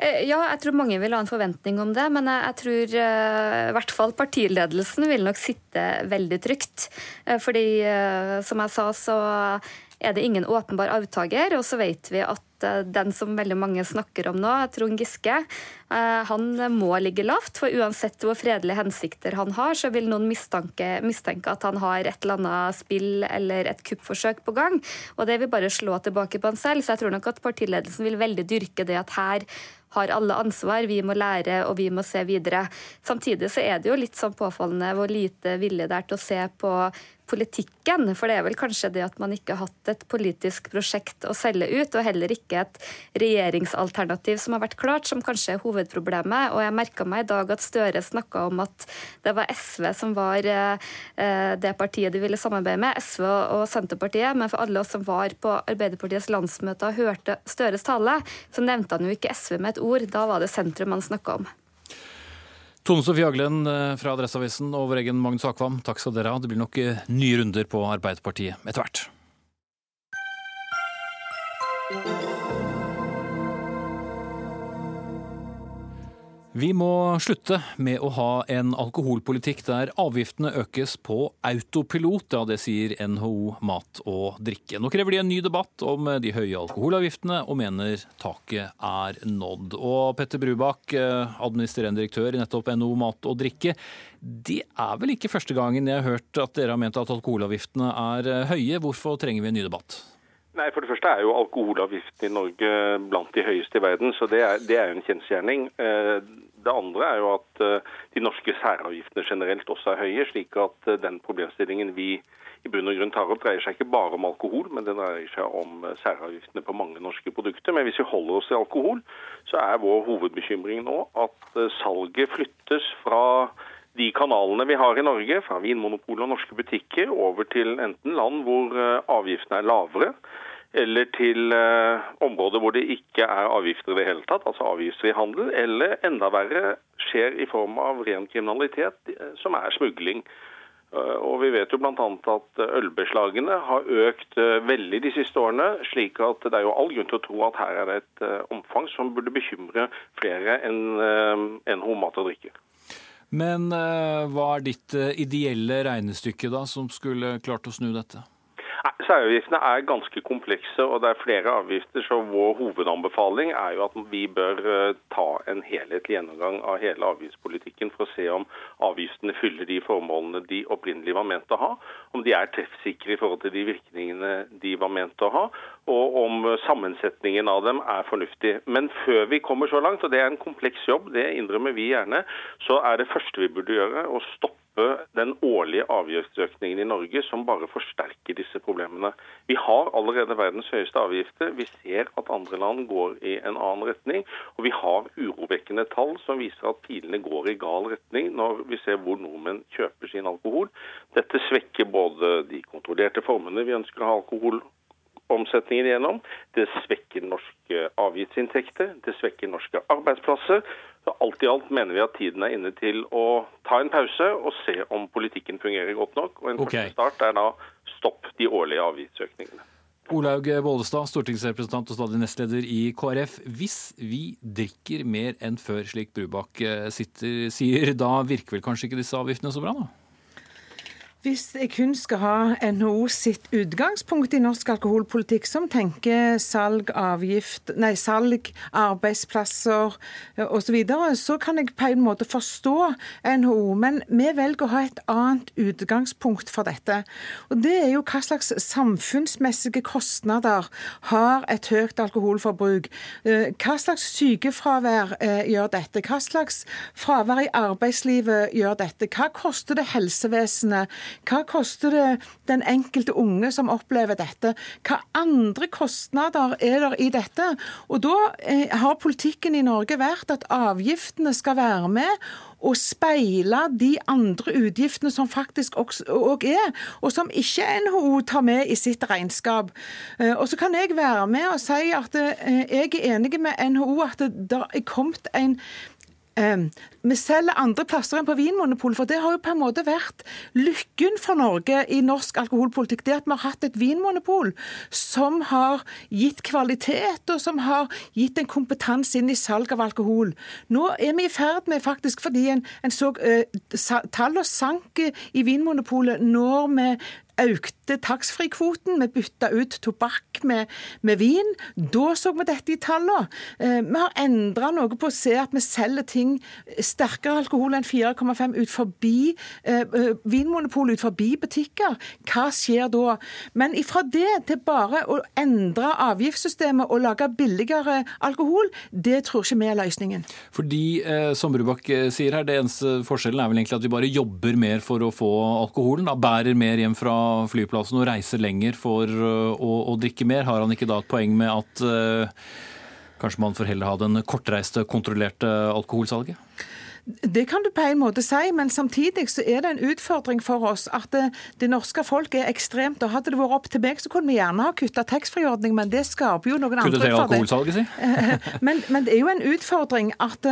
Eh, ja, jeg tror mange vil ha en forventning om det, men jeg, tror i hvert fall partiledelsen vil nok sitte veldig trygt. Fordi, som jeg sa, så er det ingen åpenbar avtaker, og så vet vi at den som veldig mange snakker om nå, Trond Giske, han må ligge lavt. For uansett hvor fredelige hensikter han har, så vil noen mistanke, mistenke at han har et eller annet spill eller et kuppforsøk på gang. Og det vil bare slå tilbake på han selv. Så jeg tror nok at partiledelsen vil veldig dyrke det at her har alle ansvar, vi må lære og vi må se videre. Samtidig så er det jo litt sånn påfallende hvor lite vilje det er til å se på politikken. For det er vel kanskje det at man ikke har hatt et politisk prosjekt å selge ut, og heller ikke et regjeringsalternativ som har vært klart, som kanskje er hovedproblemet. Og jeg merka meg i dag at Støre snakka om at det var SV som var eh, det partiet de ville samarbeide med, SV og Senterpartiet. Men for alle oss som var på Arbeiderpartiets landsmøte og hørte Støres tale, så nevnte han jo ikke SV med et ord. Da var det sentrum han snakka om. Tone Sofie Aglen eh, fra Adresseavisen og vår egen Magnus Akvam, takk skal dere ha. Det blir nok eh, nye runder på Arbeiderpartiet etter hvert. Vi må slutte med å ha en alkoholpolitikk der avgiftene økes på autopilot. Ja, det sier NHO Mat og Drikke. Nå krever de en ny debatt om de høye alkoholavgiftene, og mener taket er nådd. Og Petter Brubakk, administrerende direktør i nettopp NHO Mat og Drikke. Det er vel ikke første gangen jeg har hørt at dere har ment at alkoholavgiftene er høye. Hvorfor trenger vi en ny debatt? Nei, For det første er jo alkoholavgiften i Norge blant de høyeste i verden, så det er, det er en kjensgjerning. Eh, det andre er jo at eh, de norske særavgiftene generelt også er høye, slik at eh, den problemstillingen vi i bunn og grunn tar opp, dreier seg ikke bare om alkohol, men det dreier seg om særavgiftene på mange norske produkter. Men hvis vi holder oss til alkohol, så er vår hovedbekymring nå at salget flyttes fra de kanalene vi har i Norge, fra Vinmonopolet og norske butikker, over til enten land hvor avgiftene er lavere, eller til eh, områder hvor det ikke er avgifter i det hele tatt, altså avgiftsfri handel, eller enda verre skjer i form av ren kriminalitet, eh, som er smugling. Eh, og Vi vet jo bl.a. at ølbeslagene har økt eh, veldig de siste årene. slik at det er jo all grunn til å tro at her er det et eh, omfang som burde bekymre flere enn en mat og drikke. Men hva er ditt ideelle regnestykke da, som skulle klart å snu dette? Særavgiftene er ganske komplekse, og det er flere avgifter. Så vår hovedanbefaling er jo at vi bør eh, ta en helhetlig gjennomgang av hele avgiftspolitikken for å se om avgiftene fyller de formålene de opprinnelig var ment å ha, om de er treffsikre i forhold til de virkningene de var ment å ha, og om sammensetningen av dem er fornuftig. Men før vi kommer så langt, og det er en kompleks jobb, det innrømmer vi gjerne, så er det første vi burde gjøre å stoppe den årlige avgiftsøkningen i Norge, som bare forsterker disse problemene. Vi har allerede verdens høyeste avgifter. Vi ser at andre land går i en annen retning. Og vi har urovekkende tall som viser at pilene går i gal retning når vi ser hvor nordmenn kjøper sin alkohol. Dette svekker både de kontrollerte formene vi ønsker å ha alkohol omsetningen gjennom. Det svekker norske avgiftsinntekter, det svekker norske arbeidsplasser. Så Alt i alt mener vi at tiden er inne til å ta en pause og se om politikken fungerer godt nok. Og En okay. første start er da stopp de årlige avgiftsøkningene. Olaug Bollestad, stortingsrepresentant og stadig nestleder i KrF. Hvis vi drikker mer enn før, slik Brubakk eh, sier, da virker vel kanskje ikke disse avgiftene så bra? da? Hvis jeg kun skal ha NHO sitt utgangspunkt i norsk alkoholpolitikk, som tenker salg, avgift, nei, salg, arbeidsplasser osv., så, videre, så kan jeg på en måte forstå NHO. Men vi velger å ha et annet utgangspunkt for dette. Og Det er jo hva slags samfunnsmessige kostnader har et høyt alkoholforbruk. Hva slags sykefravær gjør dette? Hva slags fravær i arbeidslivet gjør dette? Hva koster det helsevesenet? Hva koster det den enkelte unge som opplever dette? Hva andre kostnader er det i dette? Og da eh, har politikken i Norge vært at avgiftene skal være med og speile de andre utgiftene som faktisk òg er, og som ikke NHO tar med i sitt regnskap. Eh, og så kan jeg være med og si at eh, jeg er enig med NHO at det er kommet en vi selger andre plasser enn på Vinmonopolet, for det har jo på en måte vært lykken for Norge i norsk alkoholpolitikk. Det at vi har hatt et vinmonopol som har gitt kvalitet, og som har gitt en kompetanse inn i salg av alkohol. Nå er vi i ferd med, faktisk fordi en, en så uh, tallene sank i Vinmonopolet når vi økte taxfree-kvoten, vi bytta ut tobakk med, med, vin. Da så vi dette i tallene. Eh, vi har endra noe på å se at vi selger ting sterkere alkohol enn 4,5 ut forbi eh, eh, Vinmonopolet ut forbi butikker. Hva skjer da? Men ifra det til bare å endre avgiftssystemet og lage billigere alkohol, det tror ikke vi er løsningen. Fordi, eh, som Brubakk sier her, det eneste forskjellen er vel egentlig at vi bare jobber mer for å få alkoholen? Da, bærer mer hjem fra flyplassen og reiser lenger for uh, å, å drikke mer? Har han ikke da et poeng med at uh, kanskje man får heller ha den kortreiste, kontrollerte alkoholsalget? Det kan du på en måte si, men samtidig så er det en utfordring for oss at det, det norske folk er ekstremt. og Hadde det vært opp til meg, så kunne vi gjerne ha kutta taxfree-ordningen, men det skaper jo noen andre utfordringer. Si. <laughs> men, men det er jo en utfordring at,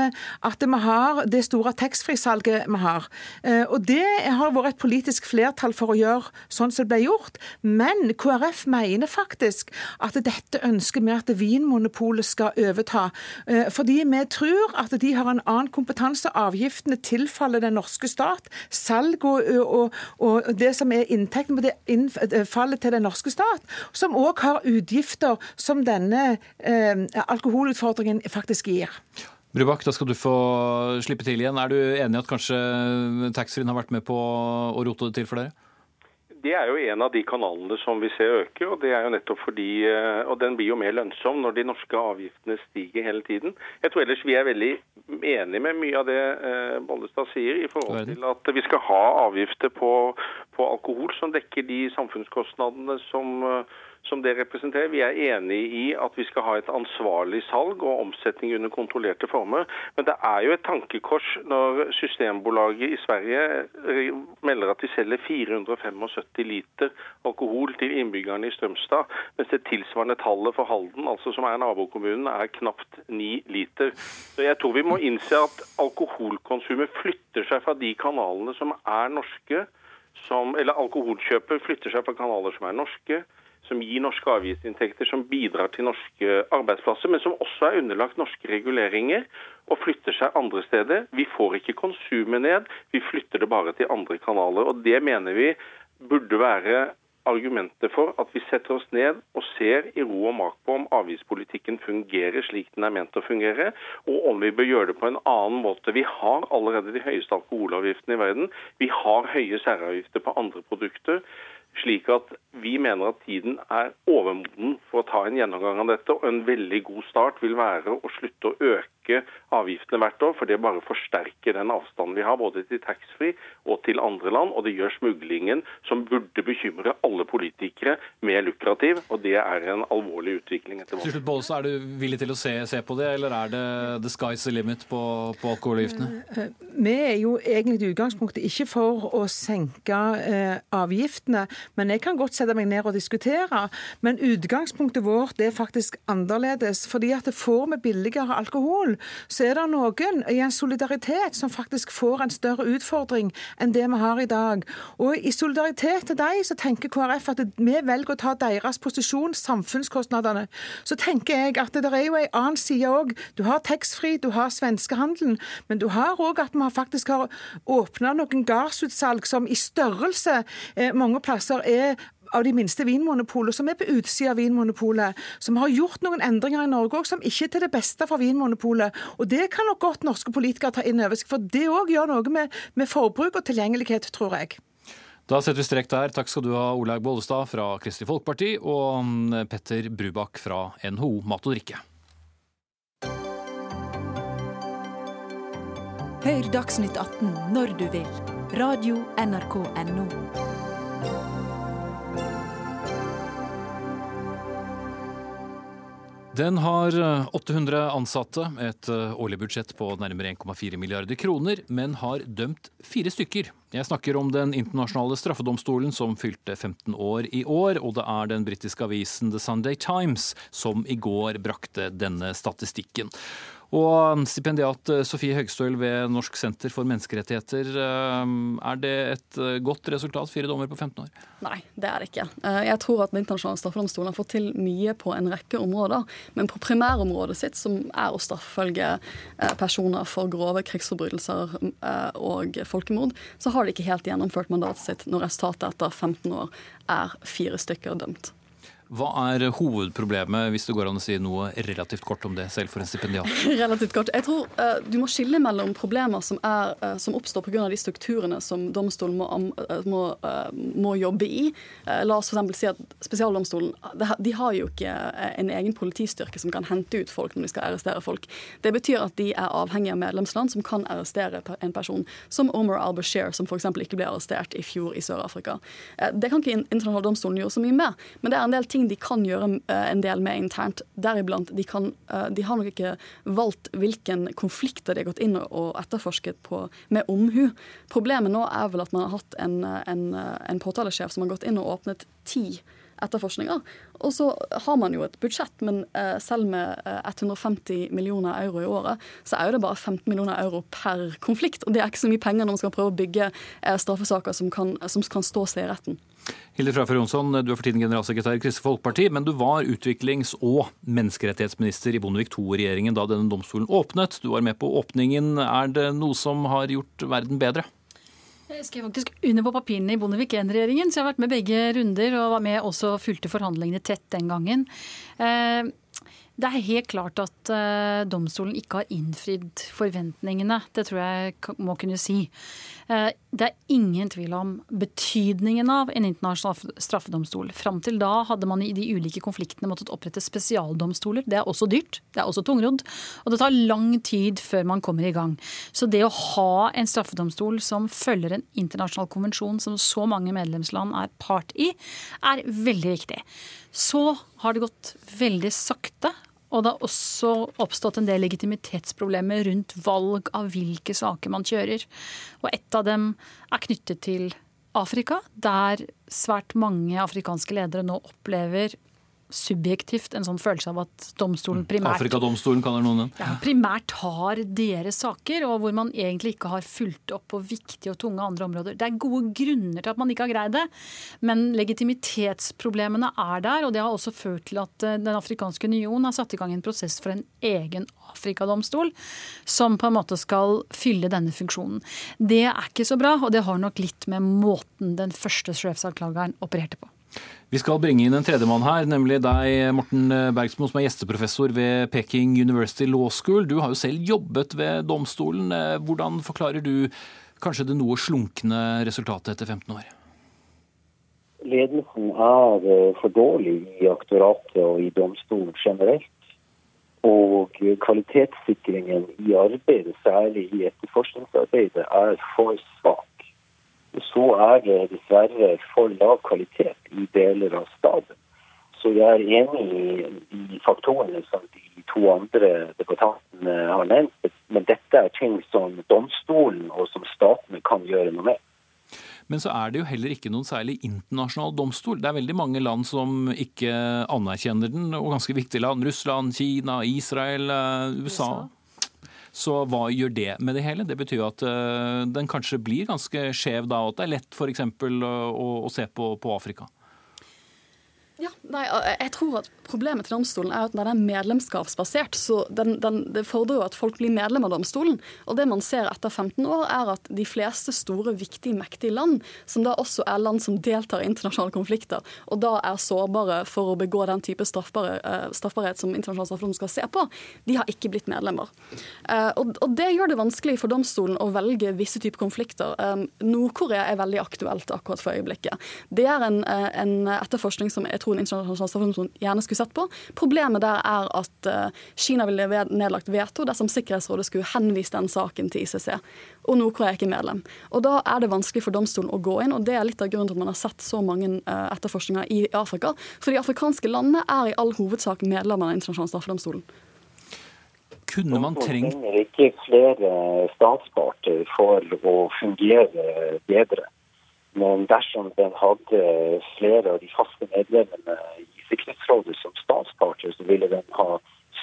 at vi har det store taxfree-salget vi har. Eh, og det har vært et politisk flertall for å gjøre sånn som det ble gjort. Men KrF mener faktisk at dette ønsker vi at Vinmonopolet skal overta. Eh, fordi vi tror at de har en annen kompetanse avgiftene tilfaller den norske stat. Salg og, og, og det som er inntekten på det faller til den norske stat. Som òg har utgifter som denne eh, alkoholutfordringen faktisk gir. Brubakk, da skal du få slippe til igjen. Er du enig i at kanskje taxfree-en har vært med på å rote det til for dere? Det er jo en av de kanalene som vi ser øke. og det er jo nettopp fordi, eh, og Den blir jo mer lønnsom når de norske avgiftene stiger hele tiden. Jeg tror ellers vi er veldig enige med mye av det eh, Bollestad sier i forhold til at vi skal ha avgifter på, på alkohol som dekker de samfunnskostnadene som uh, som det representerer. Vi er enig i at vi skal ha et ansvarlig salg og omsetning under kontrollerte former. Men det er jo et tankekors når Systembolaget i Sverige eh, melder at de selger 475 liter alkohol til innbyggerne i Strømstad, mens det tilsvarende tallet for Halden, altså som er nabokommunen, er knapt 9 liter. Så jeg tror vi må innse at alkoholkonsumet flytter seg fra de kanalene som er norske, som, eller alkoholkjøpet flytter seg fra kanaler som er norske, som gir norske avgiftsinntekter, som bidrar til norske arbeidsplasser, men som også er underlagt norske reguleringer og flytter seg andre steder. Vi får ikke konsumet ned, vi flytter det bare til andre kanaler. og Det mener vi burde være argumentet for at vi setter oss ned og ser i ro og mak på om avgiftspolitikken fungerer slik den er ment å fungere, og om vi bør gjøre det på en annen måte. Vi har allerede de høyeste alkoholavgiftene i verden. Vi har høye særavgifter på andre produkter slik at vi mener at tiden er overmoden for å ta en gjennomgang av dette. Og en veldig god start vil være å slutte å øke avgiftene hvert år, for det bare forsterker den avstanden vi har både til taxfree og til andre land. Og det gjør smuglingen, som burde bekymre alle politikere, mer lukrativ. Og det er en alvorlig utvikling. etter Til slutt, Bollestad, Er du villig til å se, se, på det, eller er det the sky's the limit på, på alkoholavgiftene? Eh, eh, vi er jo egentlig i utgangspunktet ikke for å senke eh, avgiftene, men jeg kan godt sette meg ned og diskutere. Men utgangspunktet vårt er faktisk annerledes. fordi at får vi billigere alkohol, så er det noen i en solidaritet som faktisk får en større utfordring enn det vi har i dag. Og i solidaritet til dem så tenker KrF at vi velger å ta deres posisjon, samfunnskostnadene. Så tenker jeg at det er jo en annen side òg. Du har taxfree, du har svenskehandelen, men du har òg at vi faktisk har åpna noen gardsutsalg som i størrelse eh, mange plasser er av de minste vinmonopolene, som er på utsida av Vinmonopolet. Som har gjort noen endringer i Norge òg, som ikke er til det beste for Vinmonopolet. Og Det kan nok godt norske politikere ta inn over seg, for det òg gjør noe med, med forbruk og tilgjengelighet, tror jeg. Da setter vi strek der. Takk skal du ha, Olaug Bollestad fra Kristelig Folkeparti og mm, Petter Brubakk fra NHO Mat og Drikke. Hør Dagsnytt 18 når du vil. Radio NRK Radio.nrk.no. Den har 800 eh, ansatte, et eh, årlig budsjett på nærmere 1,4 milliarder kroner, men har dømt fire stykker. Jeg snakker om den internasjonale straffedomstolen som fylte 15 år i år, og det er den britiske avisen The Sunday Times som i går brakte denne statistikken. Og stipendiat eh, Sofie Høgstøl ved Norsk senter for menneskerettigheter. Eh, er det et eh, godt resultat, fire dommer på 15 år? Nei, det er det ikke. Jeg tror at Den internasjonale straffedomstolen har fått til mye på en rekke områder. Men på primærområdet sitt, som er å straffølge personer for grove krigsforbrytelser og folkemord, så har de ikke helt gjennomført mandatet sitt når resultatet etter 15 år er fire stykker dømt. Hva er hovedproblemet, hvis det går an å si noe relativt kort om det, selv for en stipendiat? <laughs> relativt kort. Jeg tror uh, Du må skille mellom problemer som, er, uh, som oppstår pga. de strukturene som domstolen må, uh, må, må jobbe i. la oss f.eks. si at Spesialdomstolen de har jo ikke en egen politistyrke som kan hente ut folk når de skal arrestere folk. Det betyr at de er avhengige av medlemsland som kan arrestere en person, som Omar al-Bashir, som f.eks. ikke ble arrestert i fjor i Sør-Afrika. det kan ikke Internasjonale domstolen gjøre så mye med, men det er en del ting ting de kan gjøre eh, en del med internt. Deriblant de, kan, eh, de har nok ikke valgt hvilken konflikter de har gått inn og etterforsket på med omhu. Problemet nå er vel at man har hatt en, en, en påtalesjef som har gått inn og åpnet ti etterforskninger. Og så har man jo et budsjett, men eh, selv med 150 millioner euro i året, så er jo det bare 15 millioner euro per konflikt. Og det er ikke så mye penger når man skal prøve å bygge straffesaker som kan, som kan stå seg i retten. Hilde Frafjord Jonsson, du er for tiden generalsekretær i Kristelig Folkeparti, men du var utviklings- og menneskerettighetsminister i Bondevik II-regjeringen da denne domstolen åpnet. Du var med på åpningen. Er det noe som har gjort verden bedre? Jeg skrev faktisk under på papirene i Bondevik I-regjeringen, så jeg har vært med begge runder og var med også fulgte forhandlingene tett den gangen. Eh, det er helt klart at uh, domstolen ikke har innfridd forventningene. Det tror jeg må kunne si. Uh, det er ingen tvil om betydningen av en internasjonal straffedomstol. Fram til da hadde man i de ulike konfliktene måttet opprette spesialdomstoler. Det er også dyrt, det er også tungrodd, og det tar lang tid før man kommer i gang. Så det å ha en straffedomstol som følger en internasjonal konvensjon som så mange medlemsland er part i, er veldig viktig. Så har det gått veldig sakte og det har også oppstått en del legitimitetsproblemer rundt valg av hvilke saker man kjører. Og ett av dem er knyttet til Afrika, der svært mange afrikanske ledere nå opplever subjektivt en sånn følelse av at domstolen mm. primært Afrikadomstolen kaller noen den. Ja, primært har deres saker, og hvor man egentlig ikke har fulgt opp på viktige og tunge andre områder. Det er gode grunner til at man ikke har greid det, men legitimitetsproblemene er der. Og det har også ført til at eh, Den afrikanske union har satt i gang en prosess for en egen Afrikadomstol, som på en måte skal fylle denne funksjonen. Det er ikke så bra, og det har nok litt med måten den første sjefsanklageren opererte på. Vi skal bringe inn en tredjemann her, nemlig deg, Morten Bergsmo, som er gjesteprofessor ved Peking University Law School. Du har jo selv jobbet ved domstolen. Hvordan forklarer du kanskje det noe slunkne resultatet etter 15 år? Ledelsen er eh, for dårlig i aktoratet og i domstolen generelt. Og kvalitetssikringen i arbeidet, særlig i etterforskningsarbeidet, er for svak så er det dessverre for lav kvalitet i deler av staben. Så jeg er enig i de faktorene som de to andre debattantene har nevnt. Men dette er ting som domstolen og som statene kan gjøre noe med. Men så er det jo heller ikke noen særlig internasjonal domstol. Det er veldig mange land som ikke anerkjenner den, og ganske viktige land. Russland, Kina, Israel, eh, USA. USA. Så hva gjør det med det hele? Det betyr at uh, den kanskje blir ganske skjev da, og at det er lett f.eks. Å, å se på, på Afrika. Ja, nei, jeg tror at Problemet til domstolen er at den er medlemskapsbasert. så den, den, Det fordrer jo at folk blir medlem av domstolen. Og det man ser etter 15 år, er at de fleste store, viktige, mektige land, som da også er land som deltar i internasjonale konflikter, og da er sårbare for å begå den type uh, straffbarhet som internasjonal straffedom skal se på, de har ikke blitt medlemmer. Uh, og, og, det gjør det vanskelig for domstolen å velge visse typer konflikter. Um, Nord-Korea er veldig aktuelt akkurat for øyeblikket. Det er en, en etterforskning som jeg tror en internasjonal straffedom gjerne skulle sett på. Problemet der er at eh, Kina ville nedlagt veto dersom Sikkerhetsrådet skulle henvist den saken til ICC. Og Nord-Korea er ikke medlem. Og Da er det vanskelig for domstolen å gå inn, og det er litt av grunnen til at man har sett så mange eh, etterforskninger i Afrika. For de afrikanske landene er i all hovedsak medlemmer av Den internasjonale straffedomstolen. Kunne man trengt Man trenger ikke flere statsparter for å fungere bedre. Men dersom den hadde flere av de faste medlemmene i Sikkerhetsrådet som statspartner, så ville den ha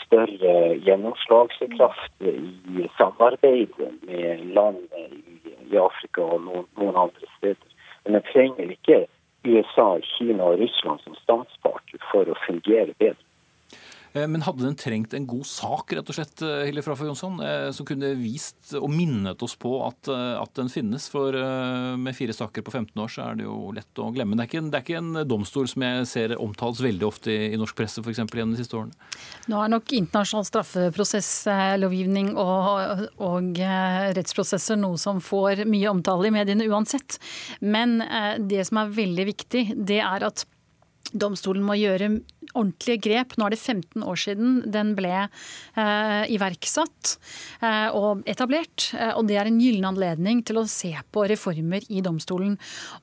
større gjennomslagskraft i samarbeidet med land i, Afrika og noen, andre steder. Men den trenger ikke USA, Kina og Russland som statspartner for å fungere bedre. Eh, men hadde den trengt en god sak, rett og slett, eh, Hilde Frafjord Jonsson, eh, som kunne vist og minnet oss på at, at, den finnes? For med fire saker på 15 år så er det jo lett å glemme. Det er ikke en, det er ikke en domstol som jeg ser omtales veldig ofte i, i norsk presse f.eks. gjennom de siste årene. Nå er nok internasjonal straffeprosesslovgivning og, og rettsprosesser noe som får mye omtale i mediene uansett. Men det som er veldig viktig, det er at domstolen må gjøre ordentlige grep. Nå er det 15 år siden den ble eh, iverksatt eh, og etablert. Eh, og det er en gyllen anledning til å se på reformer i domstolen.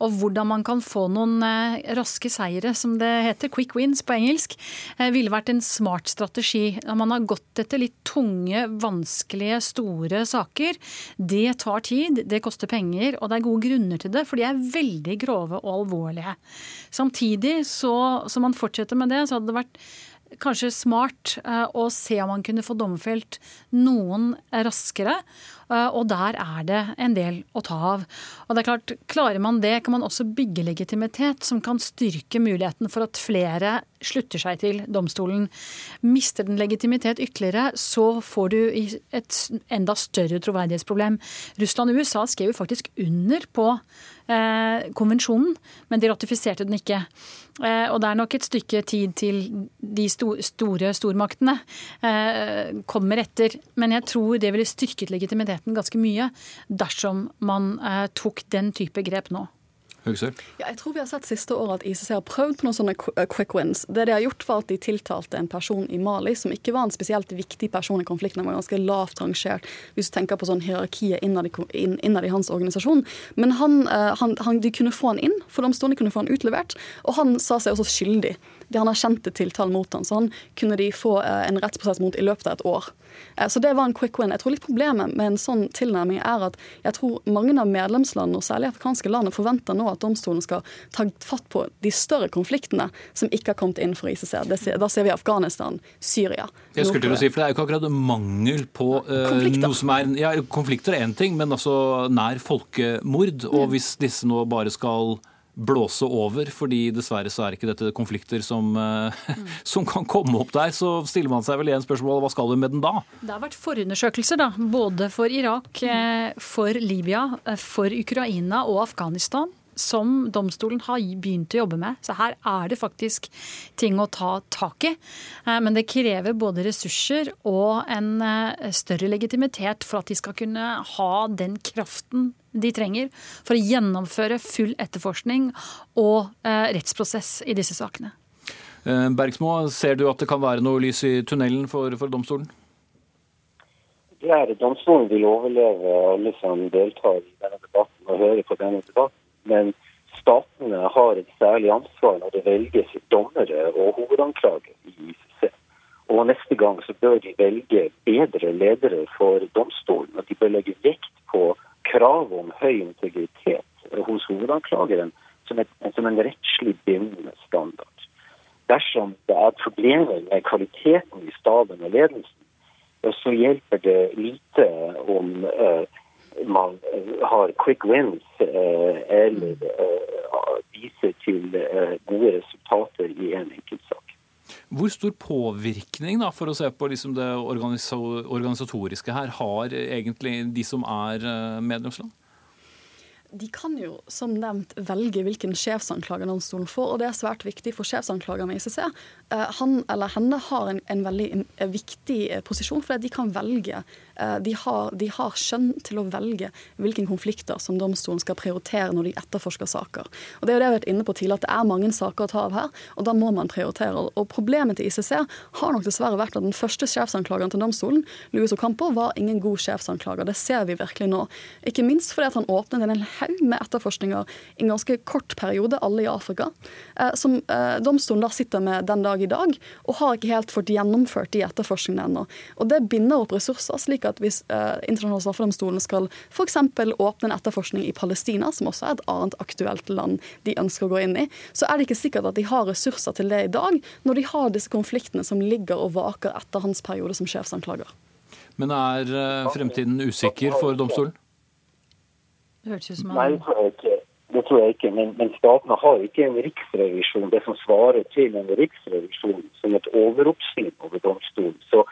Og hvordan man kan få noen eh, raske seire, som det heter, quick wins på engelsk, eh, ville vært en smart strategi. Man har gått etter litt tunge, vanskelige, store saker. Det tar tid, det koster penger, og det er gode grunner til det, for de er veldig grove og alvorlige. Samtidig så, som man fortsetter med det, så hadde det vært kanskje smart eh, å se om man kunne få domfelt noen raskere. Eh, og der er det en del å ta av. Og det er klart, Klarer man det, kan man også bygge legitimitet som kan styrke muligheten for at flere slutter seg til domstolen. Mister den legitimitet ytterligere, så får du et enda større troverdighetsproblem. Russland og USA skrev jo faktisk under på eh, konvensjonen, men de ratifiserte den ikke. Eh, og det er nok et stykke tid til de sto store stormaktene eh, kommer etter. Men jeg tror det ville styrket legitimiteten ganske mye dersom man eh, tok den type grep nå. Ja, jeg tror vi har sett siste året at ICC har prøvd på noen sånne eh, quick wins. Det de har gjort var at de tiltalte en person i Mali som ikke var en spesielt viktig person i konflikten. Han var ganske lavt rangert hvis du tenker på sånn hierarkiet innad i, innad i hans organisasjon. Men han, eh, han, han, de kunne få han inn, for domstolene kunne få han utlevert. Og han sa seg også skyldig. De han erkjente tiltalen mot han, så han kunne de få en rettsprosess mot i løpet av et år. Eh, så det var en quick win. Jeg tror litt Problemet med en sånn tilnærming er at jeg tror mange av medlemslandene, og særlig afrikanske land, forventer nå at domstolen skal ta fatt på de større konfliktene som ikke har kommet inn for Ser, Da ser vi Afghanistan, Syria. Jeg skulle til å si, for Det er jo ikke akkurat mangel på uh, noe som er ja, Konflikter er én ting, men altså nær folkemord. Og hvis disse nå bare skal blåse over, fordi dessverre så er ikke dette konflikter som, mm. <laughs> som, kan komme opp der. Så stiller man seg vel igjen spørsmålet hva skal du med den da? Det har vært forundersøkelser, da. Både for Irak, eh, for Libya, eh, for Ukraina og Afghanistan som domstolen har begynt å jobbe med. Så her er det faktisk ting å ta tak i. Eh, men det krever både ressurser og en eh, større legitimitet for at de skal kunne ha den kraften de trenger for å gjennomføre full etterforskning og eh, rettsprosess i disse sakene. Bergsmo, ser du at det kan være noe lys i tunnelen for, for domstolen? Ja, domstolen vil overleve alle som deltar i denne debatten og hører på denne debatten. Men statene har et særlig ansvar når det velges dommere og hovedanklager i ICC. Og neste gang så bør de velge bedre ledere for domstolen. Og de bør legge vekt på krav om høy integritet hos hovedanklageren som, et, som en rettslig bindende standard. Dersom det er problemer med kvaliteten i staben og ledelsen, så hjelper det lite om uh, man eh, har quick wins uh, eller uh, viser til gode resultater i en enkeltsak. Hvor stor påvirkning, da, for å se på liksom det organisatoriske her, har egentlig de som er medlemsland? de kan jo som nevnt velge hvilken sjefsanklager domstolen får, og det er svært viktig for sjefsanklageren i ICC. Han eller henne har en, en veldig en viktig posisjon, for de kan velge Eh, de har, de har, skjønn til å velge hvilke konflikter som domstolen skal prioritere når de etterforsker saker. Og Det er jo det jeg har vært inne på tidligere, at det er mange saker å ta av her, og da må man prioritere. Og Problemet til ICC har nok dessverre vært at den første sjefsanklageren til domstolen, Louis Ocampo, var ingen god sjefsanklager. Det ser vi virkelig nå. Ikke minst fordi at han åpnet en haug med etterforskninger i en ganske kort periode, alle i Afrika, eh, som eh, domstolen da sitter med den dag i dag, og har ikke helt fått gjennomført de etterforskningene ennå. Og Det binder opp ressurser, slik at hvis eh, Internasjonale straffedomstolen skal f.eks. åpne en etterforskning i Palestina, som også er et annet aktuelt land de ønsker å gå inn i, så er det ikke sikkert at de har ressurser til det i dag, når de har disse konfliktene som ligger og vaker etter hans periode som sjefsanklager. Men er eh, fremtiden usikker for domstolen? Det hørtes ut som Nei, det tror jeg ikke. Det tror jeg ikke. Men, men statene har ikke en riksrevisjon, det som svarer til en riksrevisjon, som et overoppsyn over domstolen. Så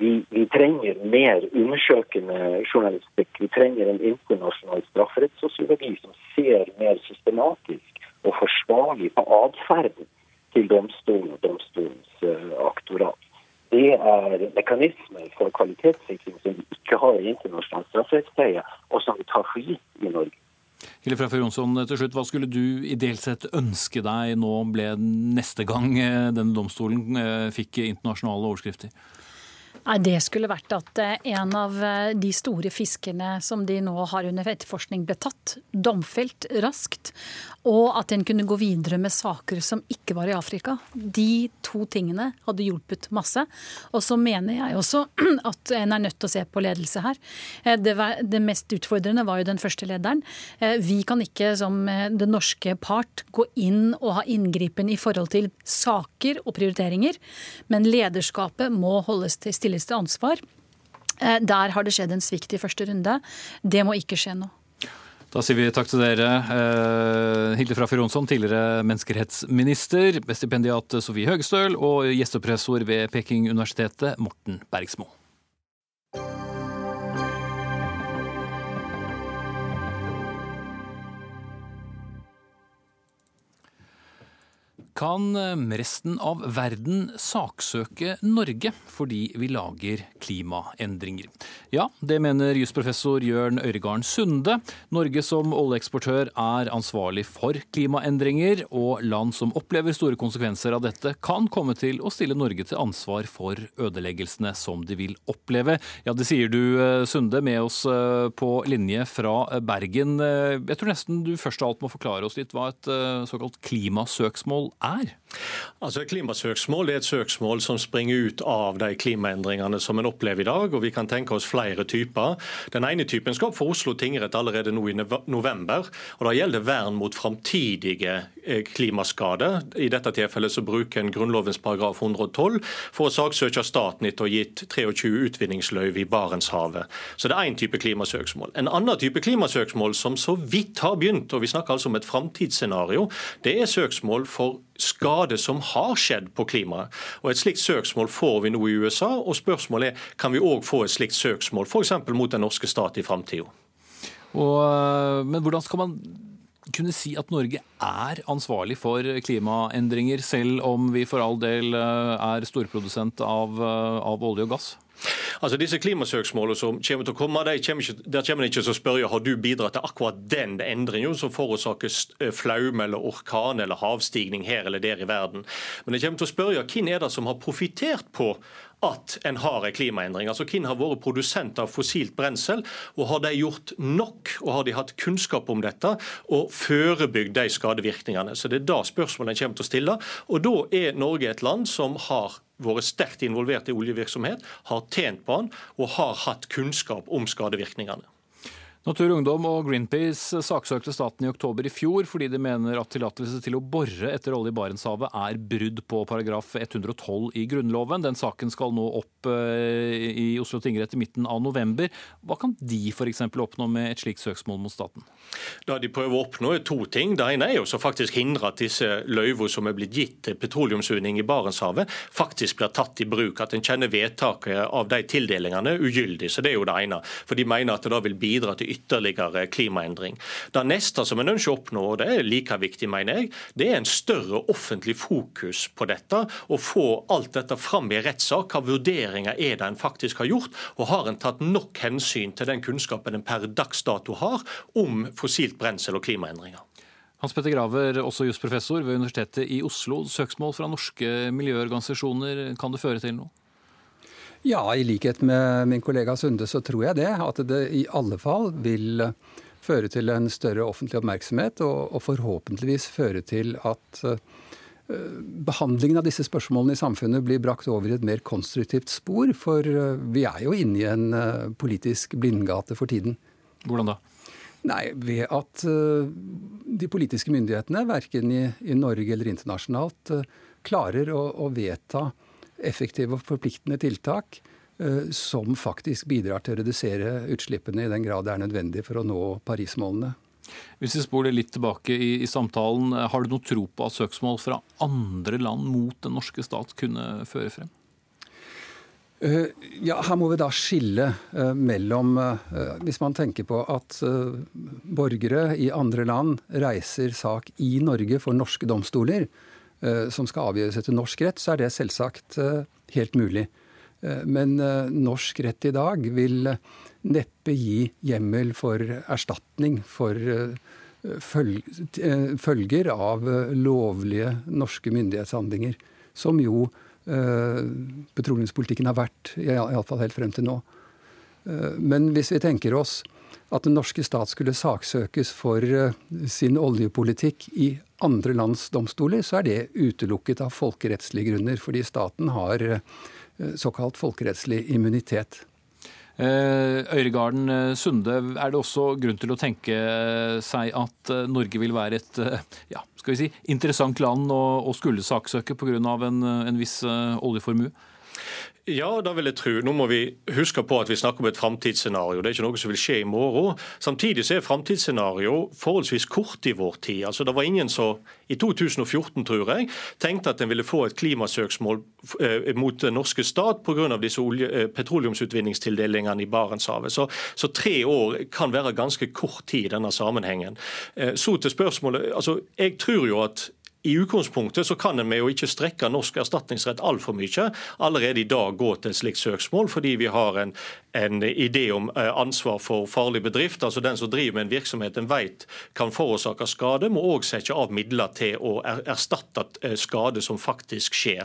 vi, vi, trenger mer undersøkende journalistikk. Vi trenger en internasjonal strafferettssosiologi som ser mer systematisk og forsvarlig på atferden til domstolen og domstolens uh, aktorat det er mekanismer for kvalitetssikring som vi ikke har i internasjonal strafferettspleie, og som vi tar for gitt i Norge. Hille Fraffe Jonsson, til slutt, Hva skulle du ideelt sett ønske deg nå ble neste gang eh, denne domstolen eh, fikk internasjonale overskrifter? Det skulle vært at eh, en av eh, de store fiskerne som de nå har under etterforskning, ble tatt, domfelt raskt, og at en kunne gå videre med saker som ikke var i Afrika. De to tingene hadde hjulpet masse. Og så mener jeg også <clears throat> at en er nødt til å se på ledelse her. Eh, det, var, det mest utfordrende var jo den første lederen. Vi kan ikke som den norske part gå inn og ha inngripen i forhold til saker og prioriteringer, men lederskapet må holdes til stilleste stilles til ansvar. Eh, der har det skjedd en svikt i første runde. Det må ikke skje nå. Da sier vi takk til dere. Eh, Hilde Frafjord Jonsson, tidligere menneskerettsminister, stipendiat Sofie Høgestøl og gjestepressor ved Peking-universitetet, Morten Bergsmo. Kan eh, resten av verden saksøke Norge fordi vi lager klimaendringer? Ja, det mener jusprofessor Jørn Øyregarden Sunde. Norge som oljeeksportør er ansvarlig for klimaendringer, og land som opplever store konsekvenser av dette, kan komme til å stille Norge til ansvar for ødeleggelsene som de vil oppleve. Ja, det sier du, eh, Sunde, med oss eh, på linje fra Bergen. Jeg tror nesten du først av alt må forklare oss litt hva et såkalt klimasøksmål er? er? Altså, Klimasøksmål er et søksmål som springer ut av de klimaendringene som en opplever i dag. og Vi kan tenke oss flere typer. Den ene typen skal opp for Oslo tingrett allerede nå i november. og Da gjelder vern mot framtidige eh, klimaskader. I dette tilfellet så bruker en Grunnlovens paragraf 112 for å saksøke staten etter å ha gitt 23 utvinningsløyve i Barentshavet. Så det er én type klimasøksmål. En annen type klimasøksmål som så vidt har begynt, og vi snakker altså om et framtidsscenario, det er søksmål for skade som har skjedd på klimaet. Og Et slikt søksmål får vi nå i USA, og spørsmålet er kan vi òg få et slikt søksmål f.eks. mot den norske stat i framtida. Eh, men hvordan skal man kunne si at Norge er ansvarlig for klimaendringer, selv om vi for all del eh, er storprodusent av, eh, av olje og gass? Altså Disse klimasøksmålene som kommer til å komme, der kommer ikke, der kommer ikke til å spørre har du bidratt til akkurat den endringen som forårsaker eh, flaume eller orkan eller havstigning her eller der i verden. Men det kommer til å spørre hvem er det som har profitert på at en har en klimaendring. Altså Hvem har vært produsent av fossilt brensel, og har de gjort nok, og har de hatt kunnskap om dette, og forebygd de skadevirkningene? Så Det er da spørsmålet kommer til å stille. Og Da er Norge et land som har vært sterkt involvert i oljevirksomhet, har tjent på den og har hatt kunnskap om skadevirkningene. Natur Ungdom og Greenpeace saksøkte staten i oktober i fjor fordi de mener at tillatelse til å bore etter olje i Barentshavet er brudd på paragraf 112 i Grunnloven. Den saken skal nå opp eh, i Oslo tingrett i midten av november. Hva kan de f.eks. oppnå med et slikt søksmål mot staten? Da De prøver å oppnå to ting. Det ene er å faktisk hindre at disse løyvene som er blitt gitt til petroleumsutvinning i Barentshavet, faktisk blir tatt i bruk. At en kjenner vedtaket av de tildelingene ugyldig. Så Det er jo det ene. For de mener at det da vil bidra til ytterligere klimaendring. Det neste som en ønsker å oppnå, og det er like viktig, mener jeg, det er en større offentlig fokus på dette. Å få alt dette fram i rettssak. Hva vurderinger er det en faktisk har gjort? Og har en tatt nok hensyn til den kunnskapen en per dags dato har om fossilt brensel og klimaendringer? Hans Petter Graver, også jusprofessor ved Universitetet i Oslo. Søksmål fra norske miljøorganisasjoner, kan det føre til noe? Ja, i likhet med min kollega Sunde så tror jeg det. At det i alle fall vil føre til en større offentlig oppmerksomhet, og, og forhåpentligvis føre til at uh, behandlingen av disse spørsmålene i samfunnet blir brakt over i et mer konstruktivt spor. For uh, vi er jo inne i en uh, politisk blindgate for tiden. Hvordan da? Nei, Ved at de politiske myndighetene, verken i, i Norge eller internasjonalt, klarer å, å vedta effektive og forpliktende tiltak Eh, som faktisk bidrar til å redusere utslippene i den grad det er nødvendig for å nå Paris-målene. Hvis vi spoler litt tilbake i, i, samtalen, eh, har du noe tro på at søksmål fra andre land mot den norske stat kunne føre frem? Uh, ja, Her må vi da skille mellom Hvis man tenker på at borgere i andre land reiser sak i Norge for norske domstoler, som skal avgjøres etter norsk rett, så er det selvsagt helt mulig. Eh, men eh, norsk rett i dag vil eh, neppe gi hjemmel for erstatning for følger av lovlige norske myndighetshandlinger, som jo petroleumspolitikken har vært, iallfall helt frem til nå. Men hvis vi tenker oss at den norske stat skulle saksøkes for sin oljepolitikk i andre lands domstoler, så er det utelukket av folkerettslige grunner, fordi staten har Eh, såkalt folkerettslig immunitet. Eh, Øyregarden eh, Sunde, er det også grunn til å tenke seg at Norge vil være et ja, skal vi si, interessant land å, skulle saksøke pga. En, en viss oljeformue? Ja, det vil jeg tro. Nå må vi huske på at vi snakker om et framtidsscenario. Det er ikke noe som vil skje i morgen. Samtidig så er framtidsscenario forholdsvis kort i vår tid. Altså, Det var ingen som i 2014, tror jeg, tenkte at en ville få et klimasøksmål eh, mot den norske stat pga. disse eh, petroleumsutvinningstildelingene i Barentshavet. Så, så, tre år kan være ganske kort tid i denne sammenhengen. Eh, så til spørsmålet. altså, Jeg tror jo at i utgangspunktet så kan vi jo ikke strekke norsk erstatningsrett altfor mye allerede i dag gå til et slikt søksmål, fordi vi har en, en idé om eh, ansvar for farlig bedrift. altså Den som driver med en virksomhet en vet kan forårsake skade, må òg sette av midler til å erstatte eh, skade som faktisk skjer.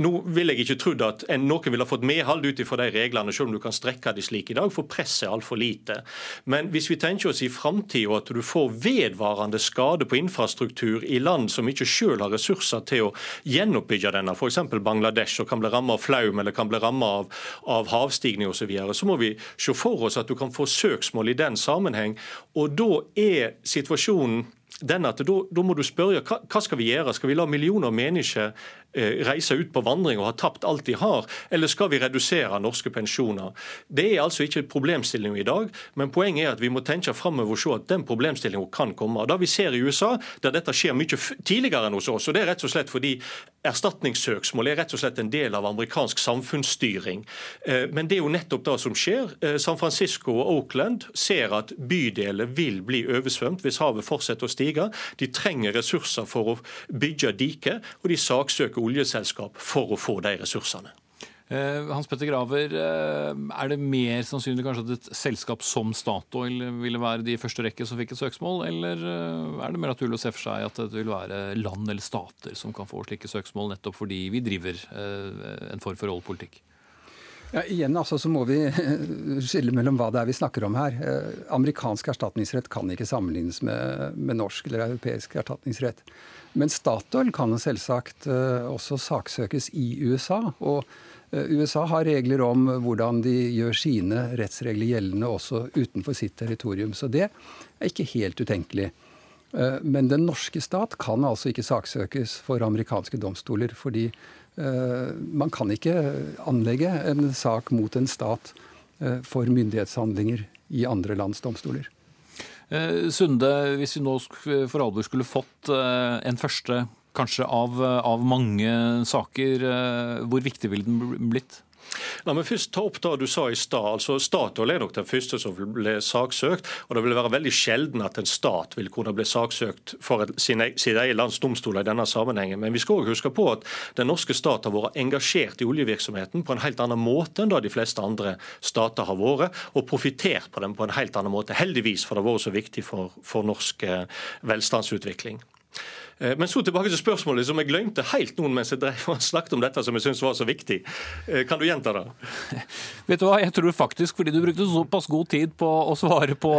Nå vil jeg ikke trodd at noen ville fått medhold ut ifra de reglene, selv om du kan strekke de slik i dag, for presset er altfor lite. Men hvis vi tenker oss i framtida at du får vedvarende skade på infrastruktur i land som ikke selv har ressurser til å gjenoppbygge denne, f.eks. Bangladesh, og kan bli rammet av flaum eller kan bli rammet av, av havstigning osv., så, videre, så må vi se for oss at du kan få søksmål i den sammenheng. Og da er situasjonen den at da, da, må du spørre hva, hva skal vi gjøre? Skal vi la millioner mennesker reise ut på vandring og ha tapt alt de har, eller skal vi redusere norske pensjoner? Det er altså ikke et problemstilling i dag, men poenget er at vi må tenke framover og se at den problemstillingen kan komme. Og Da vi ser i USA, der dette skjer mye tidligere enn hos oss, og det er rett og slett fordi erstatningssøksmål er rett og slett en del av amerikansk samfunnsstyring. Eh, men det er jo nettopp det som skjer. Eh, San Francisco og Oakland ser at bydeler vil bli oversvømt hvis havet fortsetter å stige. De trenger ressurser for å bygge diker, og de saksøker oljeselskap for å få de ressursene. Eh, Hans Petter Graver, eh, er det mer sannsynlig kanskje at et selskap som Statoil ville være de første rekke som fikk et søksmål, eller eh, er det mer naturlig å se for seg at det vil være land eller stater som kan få slike søksmål, nettopp fordi vi driver en form for rollepolitikk? Ja, igjen altså, så må vi <laughs> skille mellom hva det er vi snakker om her. amerikansk erstatningsrett kan ikke sammenlignes med, med norsk eller europeisk erstatningsrett. Men Statoil kan selvsagt eh, også saksøkes i USA. og eh, USA har regler om hvordan de gjør sine rettsregler gjeldende også utenfor sitt territorium. Så det er ikke helt utenkelig. Eh, men den norske stat kan altså ikke saksøkes for amerikanske domstoler. Fordi man kan ikke anlegge en sak mot en stat for myndighetshandlinger i andre lands domstoler. Eh, Sunde, hvis vi nå for alvor skulle fått eh, en første, kanskje av, av mange saker, eh, hvor viktig ville den blitt? La meg først ta opp det du sa i stad. Altså, Statoil er nok den første som ble saksøkt. og Det vil være veldig sjelden at en stat vil kunne bli saksøkt for sin, sine sin egen lands domstoler i denne sammenhengen. Men vi skal også huske på at den norske stat har vært engasjert i oljevirksomheten på en helt annen måte enn da de fleste andre stater har vært, og profittert på den på en helt annen måte. Heldigvis, for det har vært så viktig for, for norsk eh, velstandsutvikling. Eh, men så tilbake til spørsmålet som jeg glemte helt noen mens jeg drev og snakket om dette som jeg syns var så viktig. Eh, kan du gjenta det? <laughs> Vet du hva, jeg tror faktisk, fordi du brukte såpass god tid på å svare på,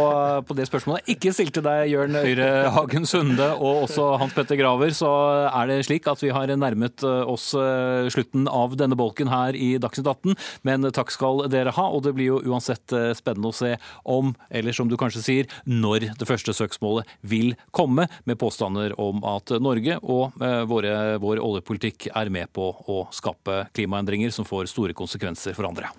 på det spørsmålet, ikke stilte deg Jørn Øyre Hagen Sunde og også Hans Petter Graver, så er det slik at vi har nærmet oss slutten av denne bolken her i Dagsnytt 18. Men takk skal dere ha, og det blir jo uansett spennende å se om, eller som du kanskje sier, når det første søksmålet vil komme, med påstander om at Norge og eh, våre, vår oljepolitikk er med på å skape klimaendringer som får store konsekvenser for andre.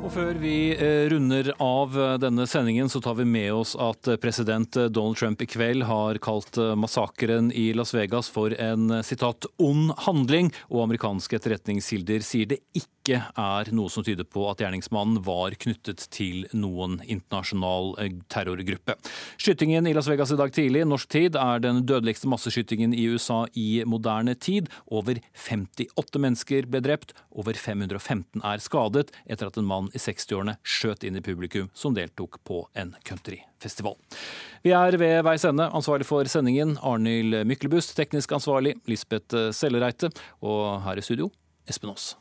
Og Før vi eh, runder av eh, denne sendingen, så tar vi med oss at president Donald Trump i kveld har kalt massakren i Las Vegas for en sitat ond handling, og amerikanske etterretningskilder sier det ikke ikke er noe som tyder på at gjerningsmannen var knyttet til noen internasjonal eh, terrorgruppe. Skytingen i Las Vegas i dag tidlig, norsk tid, er den dødeligste masseskytingen i USA i moderne tid. Over 58 mennesker ble drept, over 515 er skadet etter at en mann i 60-årene skjøt inn i publikum som deltok på en countryfestival. Vi er ved veis ende. Ansvarlig for sendingen Arnhild Myklebust, teknisk ansvarlig Lisbeth Sellereite, og her i studio Espen Aas.